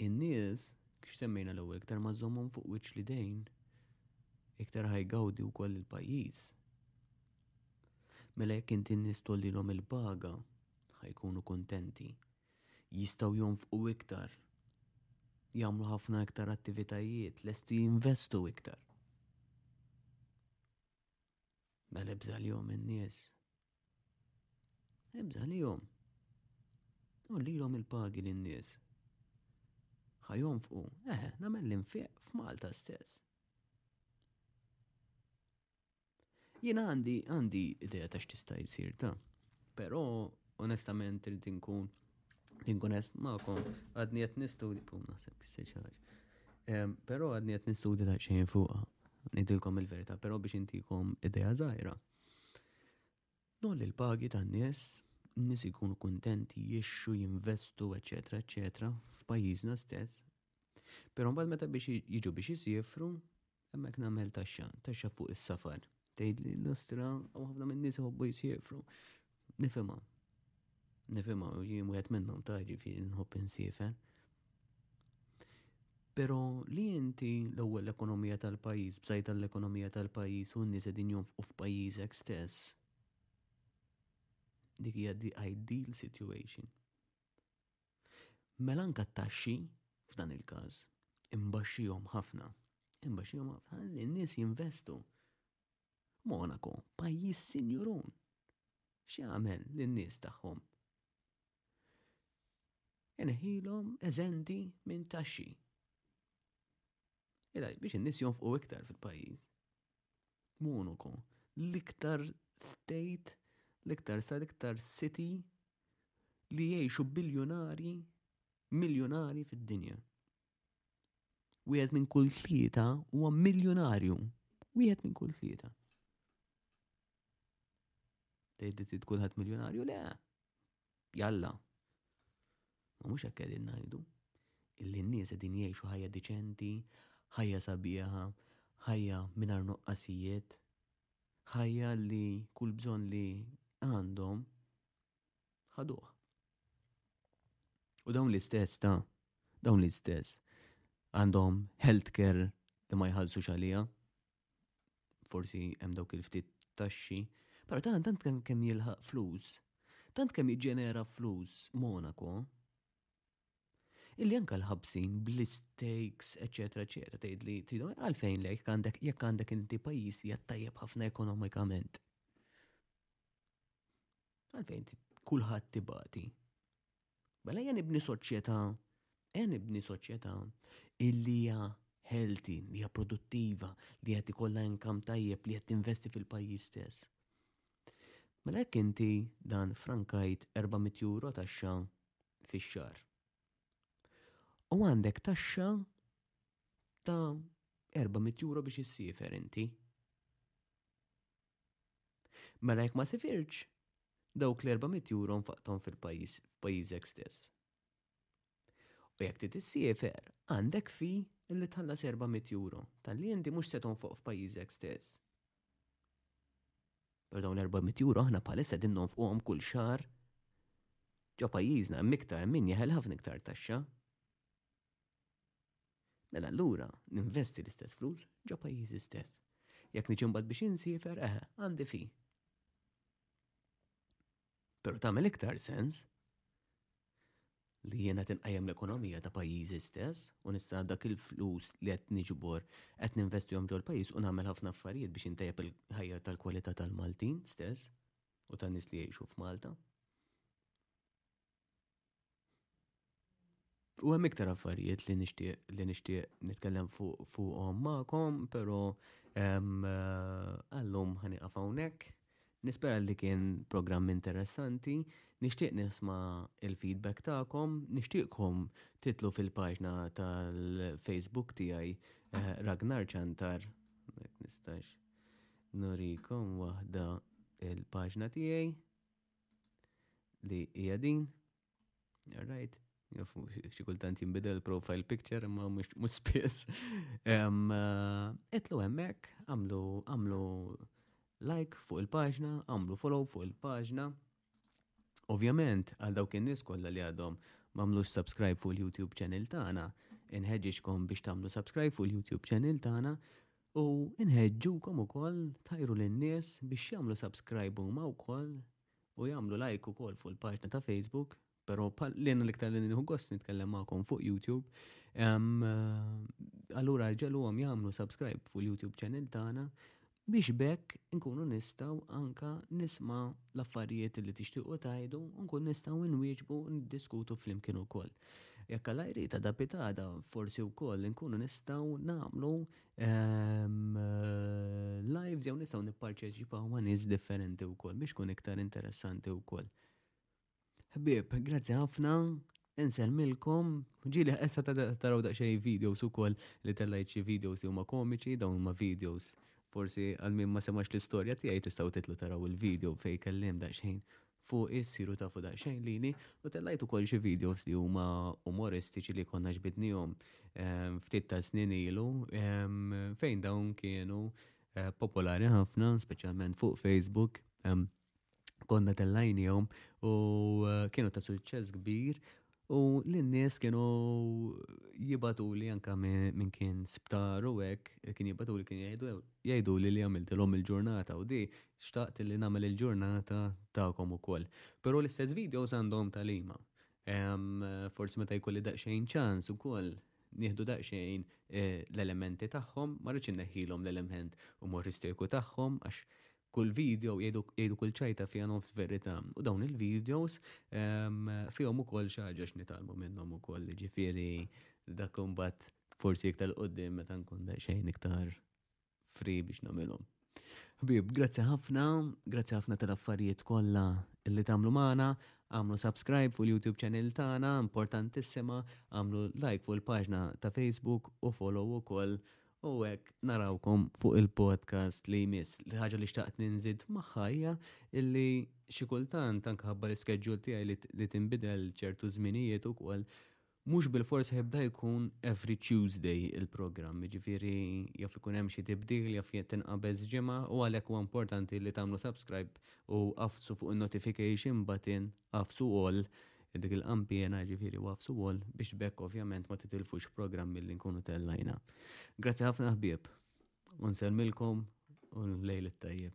n-nies kif semmejna l-ewwel iktar ma żommhom fuq wiċċ l-idejn iktar ħajgawdi wkoll il-pajjiż. Mela jekk inti n-nies tollilhom il-paga ħajkunu kuntenti. Jistgħu jonfqu iktar. Jagħmlu ħafna iktar attivitajiet lesti jinvestu iktar. Mela ebża li jom in-nies. Ebża li jom. U li jom il-pagi li n-nies. Ħajom fuqu, eħe, namel l-infiq f'Malta stess. Jien għandi għandi ideja ta' x'tista' jsir ta' però onestament irid inkun Inkun est ma'kom, għadni qed nistudja, kum naħseb kisser xi ħaġa. Ehm, però għadni qed nistudja ta' xejn fuqha. Nidilkom il-verità, però biex intikom idea żgħira. Noll il-pagi tan-nies, nies ikunu kuntenti, jixxu, jinvestu, eċetera, eċetera, f'pajjiżna stess. Però mbagħad meta biex jiġu biex jisifru, Hemmhekk nagħmel taxxa, taxxa fuq is-safar. Tgħidli l-ostra u ħafna minn nies iħobbu jsiefru. Nifhimha. Nifhimha u jien wieħed minnhom ta' ġifieri nħobb insiefer. Pero li inti l-ewwel l-ekonomija tal-pajjiż, bżajta l-ekonomija tal-pajjiż u n-nies qegħdin jonfqu f'pajjiżek stess. Dik hija the ideal situation. Mela anke t-taxxi, f'dan il-każ, imbaxxihom ħafna. Imbaxxihom ħafna ħalli n-nies jinvestu. Monaco, pajjiż sinjurun. X'jagħmel lin-nies tagħhom? Inħilhom eżenti minn taxxi. Ira biex in-nies jonfqu iktar fil-pajjiż. Monaco, l-iktar state, l-iktar sa l-iktar city li jgħixu biljunari, miljunari fid-dinja. Wieħed minn kull tlieta huwa miljunarju. Wieħed minn kull tlieta. Tgħid kulħadd miljunarju le. Jalla. Ma mhux hekk qegħdin ngħidu. Illi n-nies qegħdin jgħixu ħajja diċenti, ħajja sabiħa, ħajja mingħajr nuqqasijiet, ħajja li kull bżonn li għandhom ħaduh. U dawn l-istess ta' dawn l-istess għandhom healthcare li ma jħallsux għalija, forsi hemm dawk il-ftit taxxi, però dan tant kemm kemm jilħaq flus, tant kemm jiġġenera flus Monaco, illi anka l-ħabsin bl-istakes, eċetera, eċetera, tgħid li tridu għalfejn lejk għandek jekk għandek inti pajjiż li jattajjeb ħafna ekonomikament. Għalfejn kulħadd tibati. Mela jen ibni soċjetà, jen ibni soċjetà illi hija healthy, li hija produttiva, li qed ikollha inkam tajjeb, li qed tinvesti fil-pajjiż stess. Mela jekk inti dan frankajt 400 euro taxxa fix-xar. U għandek taxxa ta' 400 euro biex issiefer inti. Mela jekk ma sifirtx, dawk l-400 euro nfaqthom fil-pajjiż f'pajjiżek stess. U jekk trid issiefer, għandek fi li tħallas 400 euro tal-li inti mhux se tonfoq f'pajjiżek stess. Per dawn 400 euro aħna bħalissa din nonfquhom kull xar ġo pajjiżna hemm iktar min jeħel ħafna iktar taxxa. Mela allura ninvesti l-istess flus ġo pajjiżi stess. Jekk niġi mbagħad biex insiefer, eħe, għandi fi. Però tagħmel iktar sens li jiena tinqajem l-ekonomija ta' pajjiżi stess u nista' dak il-flus li qed niġbor qed ninvestihom ġol pajjiż u nagħmel ħafna affarijiet biex intejjeb il-ħajja tal-kwalità tal-Maltin stess u tan-nies li jgħixu f'Malta. U hemm iktar affarijiet li nixtieq li nixtieq nitkellem fuqhom magħkom, però ehm, għallum ħani hawnhekk. Nispera li kien programm interessanti, nixtieq nisma il-feedback tagħkom, nixtieqkom titlu fil-paġna tal-Facebook tiegħi eh, Ragnar Ċantar. Nistax nurikom waħda il-paġna tiegħi. li hija din. Alright, jaf xi kultant jinbidel il-profile picture imma mhux spiss. Itlu eh, hemmhekk, għamlu għamlu like fuq il-paġna, għamlu follow fuq il-paġna. Ovvjament, għal dawk in-nies kollha li għadhom m'għamlux subscribe fuq il-YouTube channel tagħna, inħeġġiġkom biex tagħmlu subscribe fuq il-YouTube channel tagħna U inħeġġukom ukoll tajru lin-nies biex jagħmlu subscribe huma wkoll u jagħmlu like ukoll fuq il-paġna ta' Facebook, però lien l-iktar li nieħu gost nitkellem magħkom fuq YouTube. Eh, allura ġeluhom jagħmlu subscribe fuq il-YouTube channel tagħna biex bekk nkunu nistaw anka nisma l-affarijiet li tixtiqu tajdu, nkun nistaw nwieġbu niddiskutu fl-imkien ukoll. Jekk Alla jrid għada pitada forsi wkoll inkunu nistgħu nagħmlu ehm, lives jew nistgħu nipparċeċipaw ma' nies differenti wkoll biex kun iktar interessanti wkoll. Ħbieb, grazzi ħafna, milkom, ġili essa ta' taraw daqxej videos u koll li tellajt xie videos li huma komiċi, dawn huma videos. Forsi għal min ma semax l-istorja tiegħi tistgħu titlu taraw il-video fej kellim daqxejn fuqi, ssiru tafu daqsxejn lili u tellajt ukoll xi videos li huma umoristiċi li konna ġbidnihom ehm, ftit ta' snin ilu ehm, fejn dawn kienu eh, popolari ħafna, speċjalment fuq Facebook. Ehm, konna tellajnihom u eh, kienu ta' suċċess kbir U l-nies kienu jibatuli anka minn kien sptar u hekk, kien jibatuli kien jgħidu li li għamilt l-om il-ġurnata u di xtaqt li nagħmel il-ġurnata tagħkom ukoll. Però l-istess videos għandhom talima. Forsi meta jkolli daqsxejn ċans ukoll nieħdu daqsxejn eh, l-elementi tagħhom, ma rridx inneħħilhom l-element u mor isteku tagħhom għax Kull video jgħidu kull ċajta fiha nofs verità u dawn il-videos ehm, fihom ukoll xi ħaġa x'nitgħallmu minnhom ukoll, ġifieri dak imbagħad forsi iktar qudiem meta nkun xejn iktar fri biex nagħmilhom. Ħbib, grazzi ħafna, grazzi ħafna tal-affarijiet kollha li tagħmlu magħna, għamlu subscribe fuq il-YouTube channel tagħna, importantissima, għamlu like fuq il-paġna ta' Facebook u follow ukoll U hekk narawkom fuq il-podcast li jmiss. Li ħaġa li xtaqt ninżid magħha hija illi xi kultant anke ħabba l-iskeġġul tiegħi li t- li tinbidel ċertu żminijiet ukoll mhux bil-fors ħibda jkun every Tuesday il-programm, jiġifieri jaf ikun hemm xi tibdil, jaf tinqabeż ġimgħa u għalhekk huwa importanti li tagħmlu subscribe u qafsu fuq in-notification button għafsu għoll, dik il-qanpiena jiġifieri u għafsu għoll biex b'hekk ovvjament ma titilfux programmi li nkunu tellajna. Grazzi ħafna ħbieb, u nsemmilkom u l-lejl it-tajjeb.